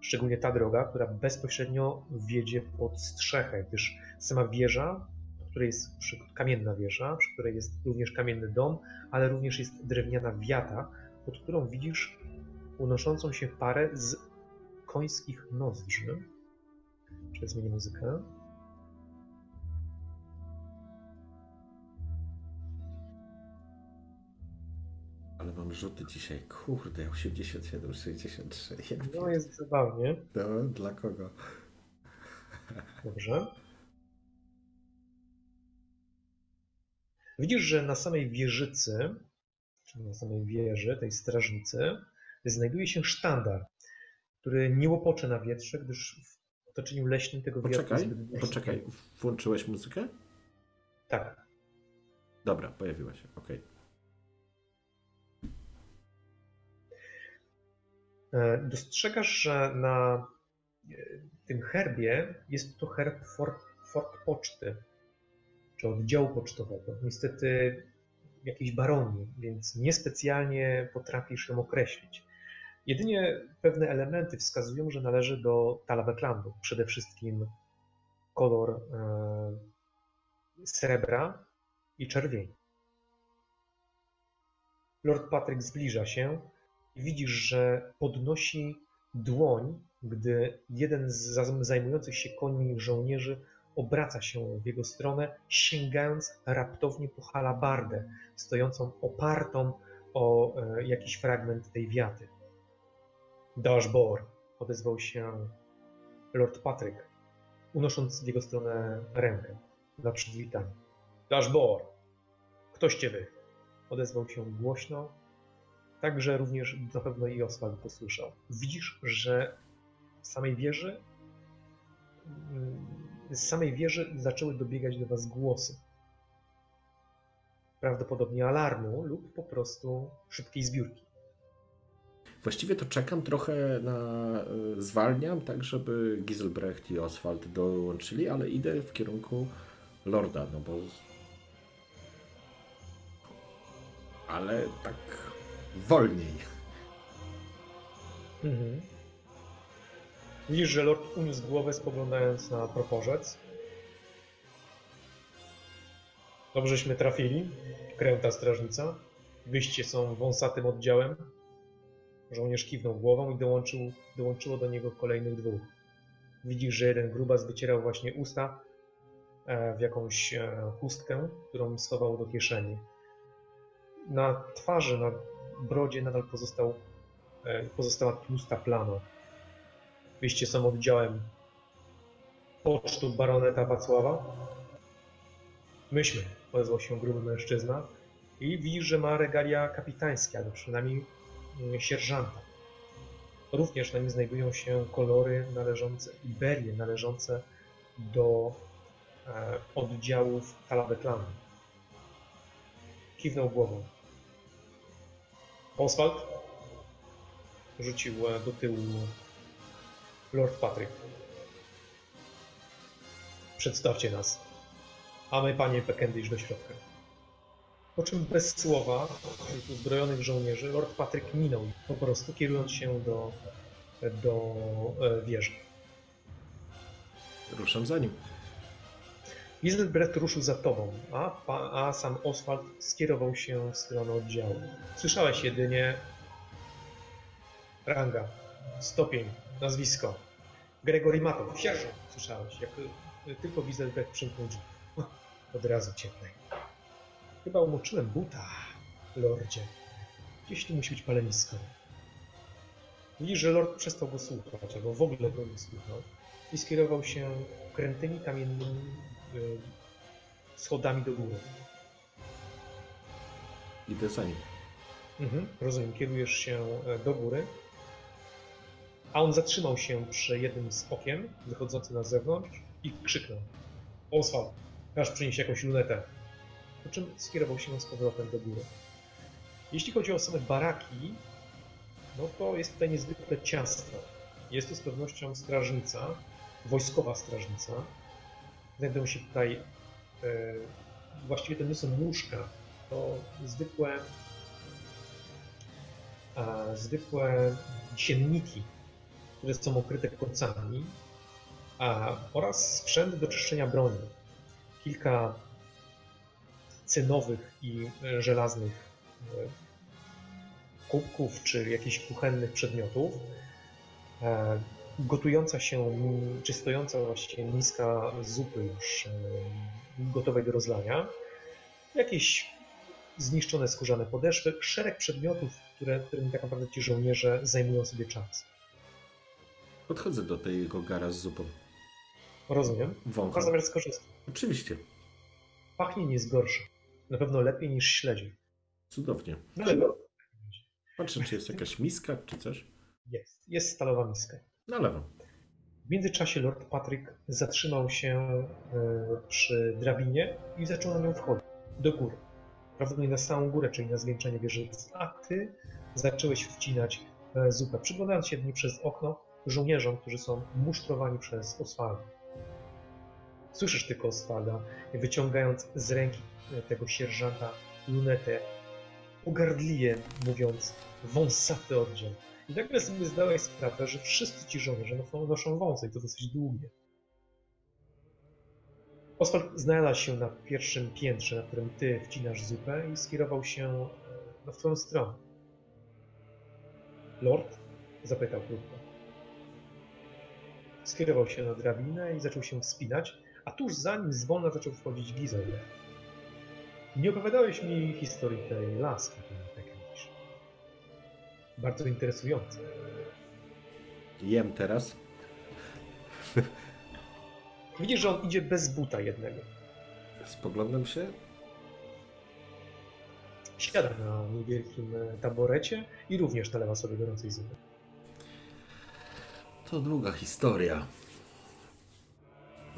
Szczególnie ta droga, która bezpośrednio wiedzie pod strzechę, gdyż sama wieża, której jest przy, kamienna wieża, przy której jest również kamienny dom, ale również jest drewniana wiata, pod którą widzisz unoszącą się parę z końskich nozdrzy. Przez zmienię muzykę. Ale mam rzuty dzisiaj. Kurde, 87, 63. Ja No jest zabawnie. No, dla kogo? Dobrze. Widzisz, że na samej wieżycy, czyli na samej wieży tej strażnicy, znajduje się sztandar, który nie łopocze na wietrze, gdyż w otoczeniu leśnym tego wiatru Poczekaj, poczekaj. Włączyłeś muzykę? Tak. Dobra, pojawiła się, okej. E, Dostrzegasz, że na e, tym herbie jest to herb Fort, Fort Poczty, czy oddziału pocztowego. Niestety jakiejś baronii, więc niespecjalnie potrafisz ją określić. Jedynie pewne elementy wskazują, że należy do Talabeklandu. Przede wszystkim kolor e, srebra i czerwieni. Lord Patryk zbliża się i widzisz, że podnosi dłoń, gdy jeden z zajmujących się końmi żołnierzy obraca się w jego stronę, sięgając raptownie po halabardę, stojącą opartą o e, jakiś fragment tej wiaty. Dashbor, odezwał się Lord Patryk, unosząc w jego stronę rękę dla przywitania. Dashbor, ktoście wy? Odezwał się głośno, tak że również na pewno i Oswald to słyszał. Widzisz, że w samej wieży mm, z samej wieży zaczęły dobiegać do was głosy. Prawdopodobnie alarmu lub po prostu szybkiej zbiórki. Właściwie to czekam trochę na. y, Zwalniam, tak żeby Giselbrecht i Oswald dołączyli, ale idę w kierunku Lorda, no bo. Ale tak wolniej. Mhm. Widzisz, że lord uniósł głowę spoglądając na proporzec. Dobrześmy trafili. Kręta strażnica. Wyście są wąsatym oddziałem. Żołnierz kiwnął głową i dołączył, dołączyło do niego kolejnych dwóch. Widzisz, że jeden grubas wycierał właśnie usta e, w jakąś e, chustkę, którą schował do kieszeni. Na twarzy, na brodzie nadal pozostał, e, pozostała tłusta plama. Wyście są oddziałem pocztu baroneta Wacława? Myśmy, odezwał się gruby mężczyzna i widzisz, że ma regalia kapitańskie, albo przynajmniej sierżanta. Również na nim znajdują się kolory należące, Iberie należące do e, oddziałów Talabeklanu. Kiwnął głową. Oswald rzucił do tyłu Lord Patryk. przedstawcie nas. A my, panie Pekendy, iż do środka. Po czym bez słowa tych uzbrojonych żołnierzy Lord Patryk minął po prostu kierując się do, do e, wieży. Ruszam za nim. Giselbrecht ruszył za tobą, a, a sam Oswald skierował się w stronę oddziału. Słyszałeś jedynie ranga, stopień, nazwisko. Gregory Matow, sierżant, słyszałeś, jak tylko Giselbrecht przymknął drzwi. Od razu cieplej. Chyba umoczyłem buta, lordzie. Gdzieś tu musi być palenisko. Widzisz, że lord przestał go słuchać, albo w ogóle go nie słuchał i skierował się krętymi kamiennymi y, schodami do góry. Idę za nim. Mhm, rozumiem, kierujesz się e, do góry. A on zatrzymał się przy jednym z okien wychodzącym na zewnątrz i krzyknął. Oswald, każ przynieść jakąś lunetę. Po czym skierował się z powrotem do góry. Jeśli chodzi o same baraki, no to jest tutaj niezwykle ciasno. Jest to z pewnością strażnica, wojskowa strażnica. Znajdują się tutaj, e, właściwie to nie są łóżka, to zwykłe a, zwykłe sienniki, które są okryte kocami, a, oraz sprzęt do czyszczenia broni. Kilka cynowych i e, żelaznych e, kubków czy jakichś kuchennych przedmiotów. E, Gotująca się, czy stojąca właściwie miska zupy już gotowej do rozlania. Jakieś zniszczone skórzane podeszwy, szereg przedmiotów, które, którymi tak naprawdę ci żołnierze zajmują sobie czas. Podchodzę do tego gara z zupą. Rozumiem. Wącham. Masz zamiar skorzystać. Oczywiście. Pachnie nie jest gorsze. Na pewno lepiej niż śledzie. Cudownie. No ale Patrzę, czy jest jakaś miska, czy coś. jest. Jest stalowa miska. Nalewam. W międzyczasie Lord Patryk zatrzymał się e, przy drabinie i zaczął na nią wchodzić. Do góry. Prawdopodobnie na samą górę, czyli na zwieńczenie wieżycy. A ty zacząłeś wcinać e, zupę, przyglądając się dni przez okno żołnierzom, którzy są musztrowani przez Oswalda. Słyszysz tylko Oswalda, wyciągając z ręki e, tego sierżanta lunetę, pogardliwie mówiąc wąsaty oddział. I nagle sobie zdałeś sprawę, że wszyscy ci żołnierze noszą, noszą wąsy i to dosyć długie. Oswald znalazł się na pierwszym piętrze, na którym ty wcinasz zupę i skierował się e, no, w twoją stronę. Lord? zapytał krótko. Skierował się na drabinę i zaczął się wspinać, a tuż za nim zwolna zaczął wchodzić Gizelbrecht. Nie opowiadałeś mi historii tej laski, pani Pekenisz. Bardzo interesujące. Jem teraz. Widzisz, że on idzie bez buta jednego. Spoglądam się. Siada na niewielkim e, taborecie i również nalewa sobie gorącej zupy. To długa historia.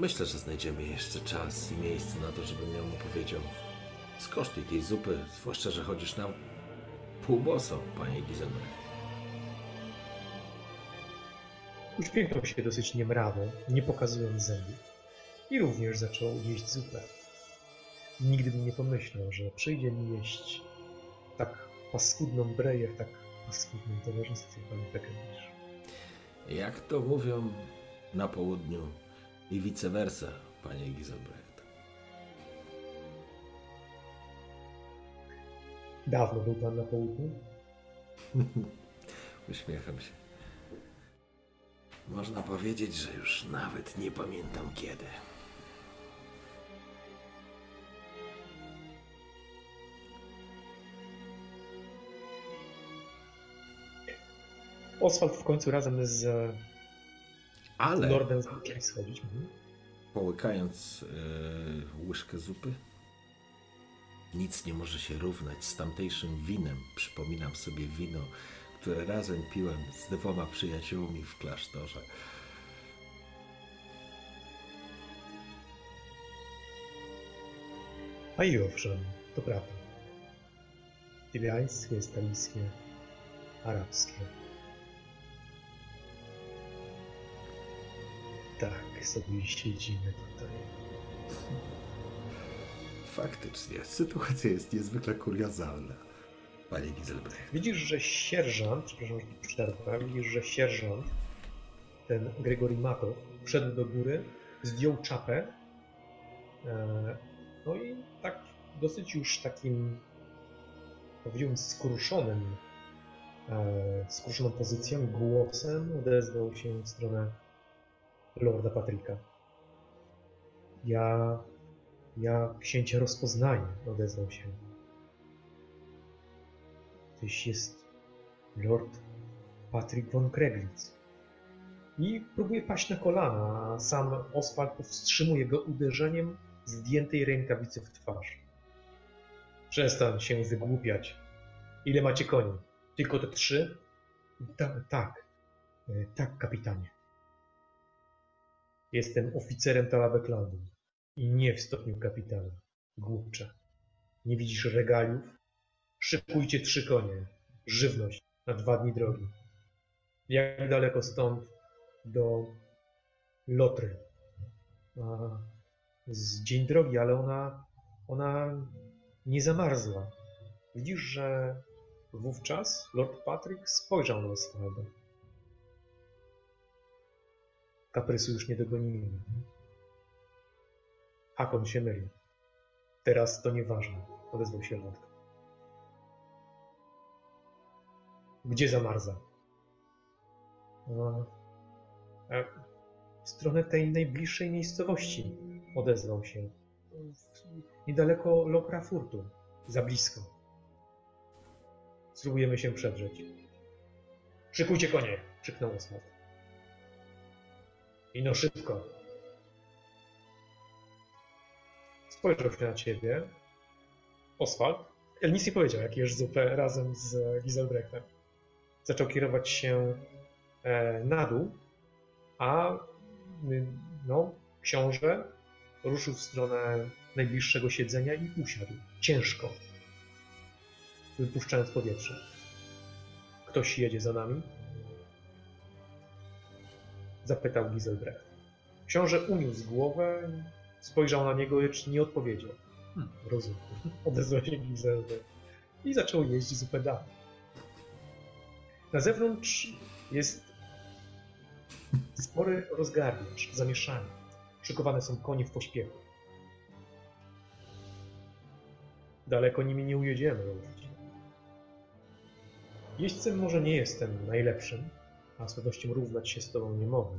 Myślę, że znajdziemy jeszcze czas i miejsce na to, żebym ją opowiedział. Skosztuj tej zupy, zwłaszcza, że chodzisz na półboso, panie Gizelbrecht. Uśmiechnął się dosyć niemrawo, nie pokazując zębów. I również zaczął jeść zupę. Nigdy bym nie pomyślał, że przyjdzie mi jeść tak paskudną breję w tak paskudnym towarzystwie, pani Pekenisz. Jak to mówią na południu i vice versa, panie Gizelbrecht. Dawno był pan na południu? Uśmiecham się. Można powiedzieć, że już nawet nie pamiętam kiedy. Oswald w końcu razem z Ale Lordem schodzić. Mhm. połykając e, łyżkę zupy, nic nie może się równać z tamtejszym winem. Przypominam sobie wino, które razem piłem z dwoma przyjaciółmi w klasztorze. A i owszem, to prawda. Tybiańskie, stalijskie, arabskie. Tak sobie siedzimy tutaj. Faktycznie, sytuacja jest niezwykle kuriozalna, panie Giselbrecht. Widzisz, że sierżant, przepraszam, że przerwę, widzisz, że sierżant, ten Gregory Matow, wszedł do góry, zdjął czapę, e, no i tak dosyć już takim, powiedziałbym, skruszonym, e, skruszoną pozycją, głosem odezwał się w stronę Lorda Patryka. Ja, ja księcia rozpoznaję, odezwał się. Tyś jest Lord Patrick von Kreglitz. I próbuje paść na kolana, a sam Oswald powstrzymuje go uderzeniem zdjętej rękawicy w twarz. Przestań się wygłupiać. Ile macie koni? Tylko te trzy? Ta, tak, E, tak, kapitanie. Jestem oficerem Talabeklandu i nie w stopniu kapitana. Głupcze. Nie widzisz regaliów? Szykujcie trzy konie. Żywność na dwa dni drogi. Jak daleko stąd do Lotry? A, z dzień drogi, ale ona, ona nie zamarzła. Widzisz, że wówczas Lord Patrick spojrzał na Oswalda. Kaprysu już nie dogonimy. Hakon się myli. Teraz to nieważne, odezwał się Lord. Gdzie zamarza? A, w stronę tej najbliższej miejscowości, odezwał się. Niedaleko Lokrafurtu. Za blisko. Spróbujemy się przedrzeć. Szykujcie konie! krzyknął Oswald. Ino szybko. Spojrzał się na ciebie. Oswald. El nic nie powiedział, jak jesz zupę razem z Giselbrechtem. Zaczął kierować się e, na dół, a y, no, książę ruszył w stronę najbliższego siedzenia i usiadł. Ciężko. Wypuszczając powietrze. Ktoś jedzie za nami? Zapytał Giselbrecht. Książę uniósł głowę, spojrzał na niego, lecz nie odpowiedział. Hmm. Rozumiem. Odezwał się Giselbrecht. I zaczął jeździć zupę dalej. Na zewnątrz jest spory rozgardiasz, zamieszanie. Szykowane są konie w pośpiechu. Daleko nimi nie ujedziemy. Jeźdźcem może nie jestem najlepszym, a z pewnością równać się z tobą nie mogę.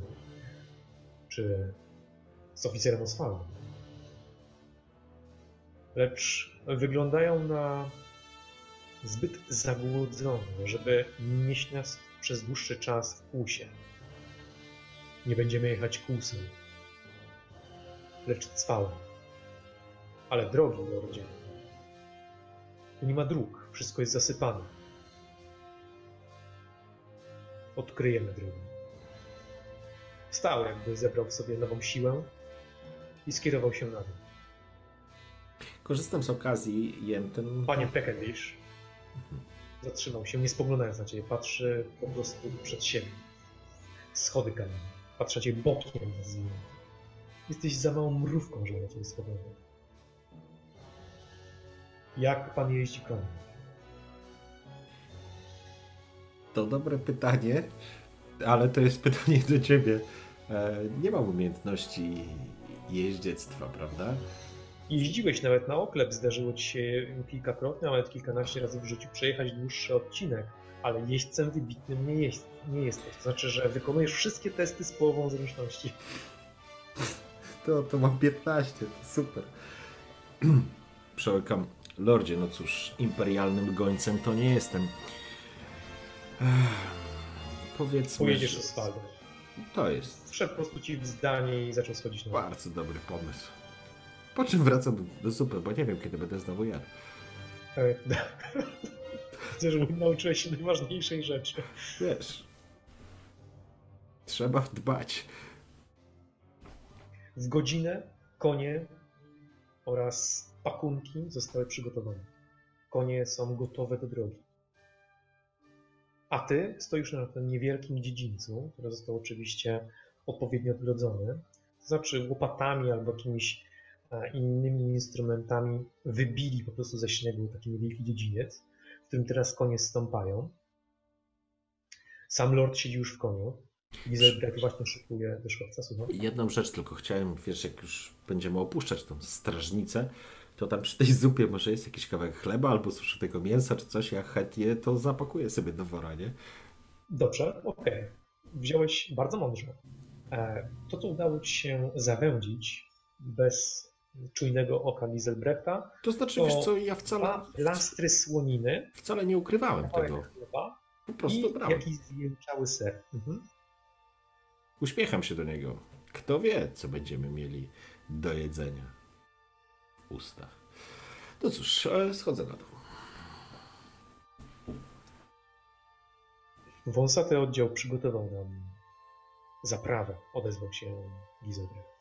Czy z oficerem Oswaldem. Lecz wyglądają na zbyt zagłodzone, żeby nieść nas przez dłuższy czas w kłusie. Nie będziemy jechać kłusem, lecz cwałem. Ale drogi, lordzie, tu nie ma dróg, wszystko jest zasypane. Odkryjemy drogę. Wstał, jakby zebrał w sobie nową siłę i skierował się na dół. Korzystam z okazji, jem ten... Panie Peckendish zatrzymał się, nie spoglądając na ciebie. Patrzy po prostu przed siebie. Schody kamienne. Patrzy na ciebie bokiem. Jesteś za małą mrówką, żeby na ciebie spoglądać. Jak pan jeździ koniem? To dobre pytanie, ale to jest pytanie do ciebie. E, nie mam umiejętności jeździectwa, prawda? Jeździłeś nawet na oklep, zdarzyło ci się kilkakrotnie, a nawet kilkanaście razy w życiu przejechać dłuższy odcinek, ale jeźdźcem wybitnym nie, jest, nie jesteś. To znaczy, że wykonujesz wszystkie testy z połową zręczności. To, to mam 15, to super. Przełykam. Lordzie, no cóż, imperialnym gońcem to nie jestem. Powiedzmy, Pojedziesz że asfaltem. to jest Wszedł po prostu ci w zdanie i zaczął schodzić na dół. bardzo dobry pomysł. Po czym wracam do zupy, bo nie wiem, kiedy będę znowu jadł. E, Widzę, że nauczyłeś się najważniejszej rzeczy. Wiesz, trzeba dbać. W godzinę konie oraz pakunki zostały przygotowane. Konie są gotowe do drogi. A ty stoisz na tym niewielkim dziedzińcu, który został oczywiście odpowiednio odgrodzony. To znaczy łopatami albo jakimiś e, innymi instrumentami wybili po prostu ze śniegu taki niewielki dziedziniec, w którym teraz konie stąpają. Sam lord siedzi już w koniu. Gizelbrecht właśnie szykuje słucham. Jedną rzecz tylko chciałem, wiesz, jak już będziemy opuszczać tą strażnicę, to tam przy tej zupie może jest jakiś kawałek chleba albo suszytego mięsa czy coś, ja chętnie to zapakuję sobie do wora, nie? Dobrze, okej. Wziąłeś bardzo mądrze. E, To, co udało ci się zawędzić bez czujnego oka Giselbrechta, To znaczy, To wiesz co, ja wcale, plastry słoniny, wcale nie ukrywałem tego. chleba Po prostu i brałem. jakiś zjęczały ser. Mhm. Uśmiecham się do niego. Kto wie, co będziemy mieli do jedzenia ustach. No cóż, schodzę na dół. Wąsaty oddział przygotował nam zaprawę, odezwał się Gizelbrecht.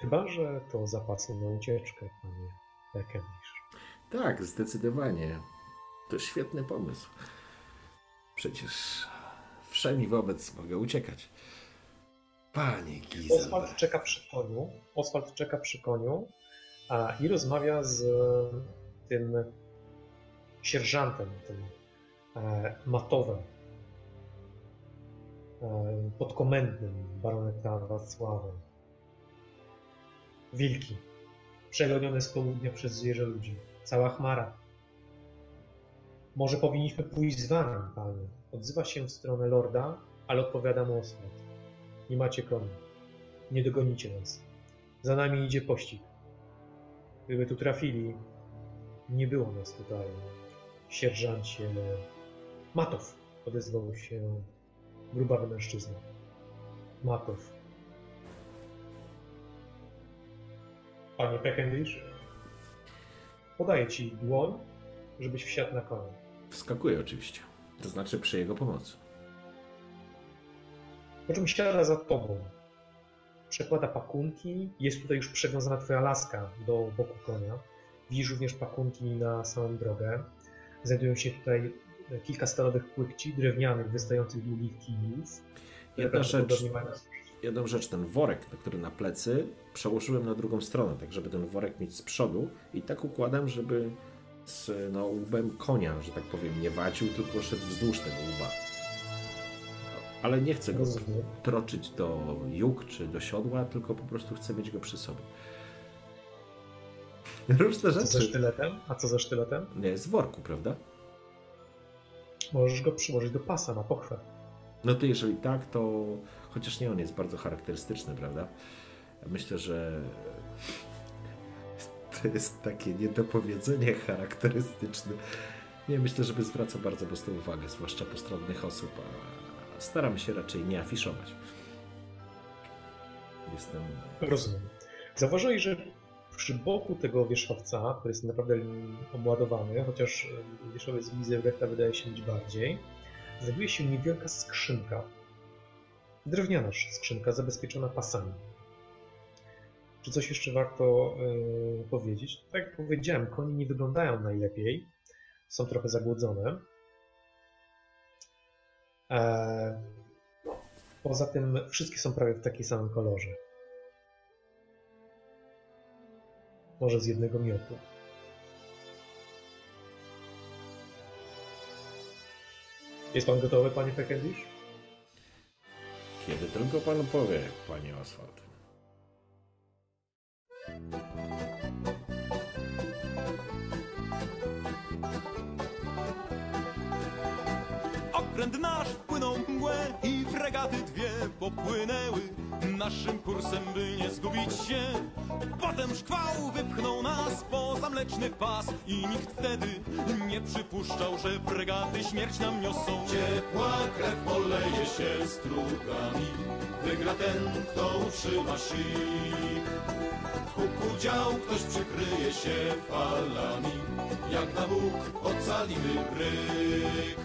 Chyba, że to zapasy na ucieczkę, panie Berkendish. Tak, zdecydowanie. To świetny pomysł. Przecież wszemi wobec mogę uciekać. Panie Oswald Gizelbrecht. czeka przy koniu, Oswald czeka przy koniu i rozmawia z tym sierżantem, tym e, matowem, e, podkomendnym baroneta Wacławem. Wilki, przegonione z południa przez zwierzę ludzi. Cała chmara. Może powinniśmy pójść z wami, panie. Odzywa się w stronę lorda, ale odpowiada mu Oswald. Nie macie koni. Nie dogonicie nas. Za nami idzie pościg. Gdyby tu trafili, nie było nas tutaj. Sierżancie Matow, odezwał się grubawy mężczyzna. Matow. Panie Peckendish, podaję ci dłoń, żebyś wsiadł na konia. Wskakuje oczywiście. To znaczy przy jego pomocy. Po czym siada za tobą. Przekłada pakunki. Jest tutaj już przywiązana twoja laska do boku konia. Widzisz również pakunki na samą drogę. Znajdują się tutaj kilka stalowych płykci drewnianych, wystających długich kijów. Jedna rzecz, jedną rzecz, ten worek, który na plecy, przełożyłem na drugą stronę, tak żeby ten worek mieć z przodu i tak układam, żeby z no, łbem konia, że tak powiem, nie wadził, tylko szedł wzdłuż tego łba. Ale nie chcę go Rozumiem. troczyć do jóg czy do siodła, tylko po prostu chcę mieć go przy sobie. Różne Co ze rzeczy. sztyletem? A co ze sztyletem? Nie, z worku, prawda? Możesz go przyłożyć do pasa na pochwę. No to jeżeli tak, to chociaż nie on jest bardzo charakterystyczny, prawda? Myślę, że to jest takie niedopowiedzenie charakterystyczne. Nie, myślę, że zwraca bardzo mocną uwagę, zwłaszcza postronnych osób, a staram się raczej nie afiszować. Jestem... Rozumiem. Zauważyłeś, że przy boku tego wierzchowca, który jest naprawdę obładowany, chociaż e, wierzchowiec Gizelbrechta wydaje się być bardziej, znajduje się niewielka skrzynka. Drewniana skrzynka zabezpieczona pasami. Czy coś jeszcze warto e, powiedzieć? Tak jak powiedziałem, konie nie wyglądają najlepiej. Są trochę zagłodzone. E, poza tym wszystkie są prawie w takim samym kolorze. Może z jednego miotu. Jest pan gotowy, panie Peckendish? Kiedy tylko pan powie, panie Asfalt. Popłynęły naszym kursem, by nie zgubić się. Potem szkwał wypchnął nas poza mleczny pas i nikt wtedy nie przypuszczał, że fregaty śmierć nam niosą. Ciepła krew poleje się strugami, wygra ten, kto utrzyma. Huku dział ktoś przykryje się falami, jak na Bóg ocalimy bryk.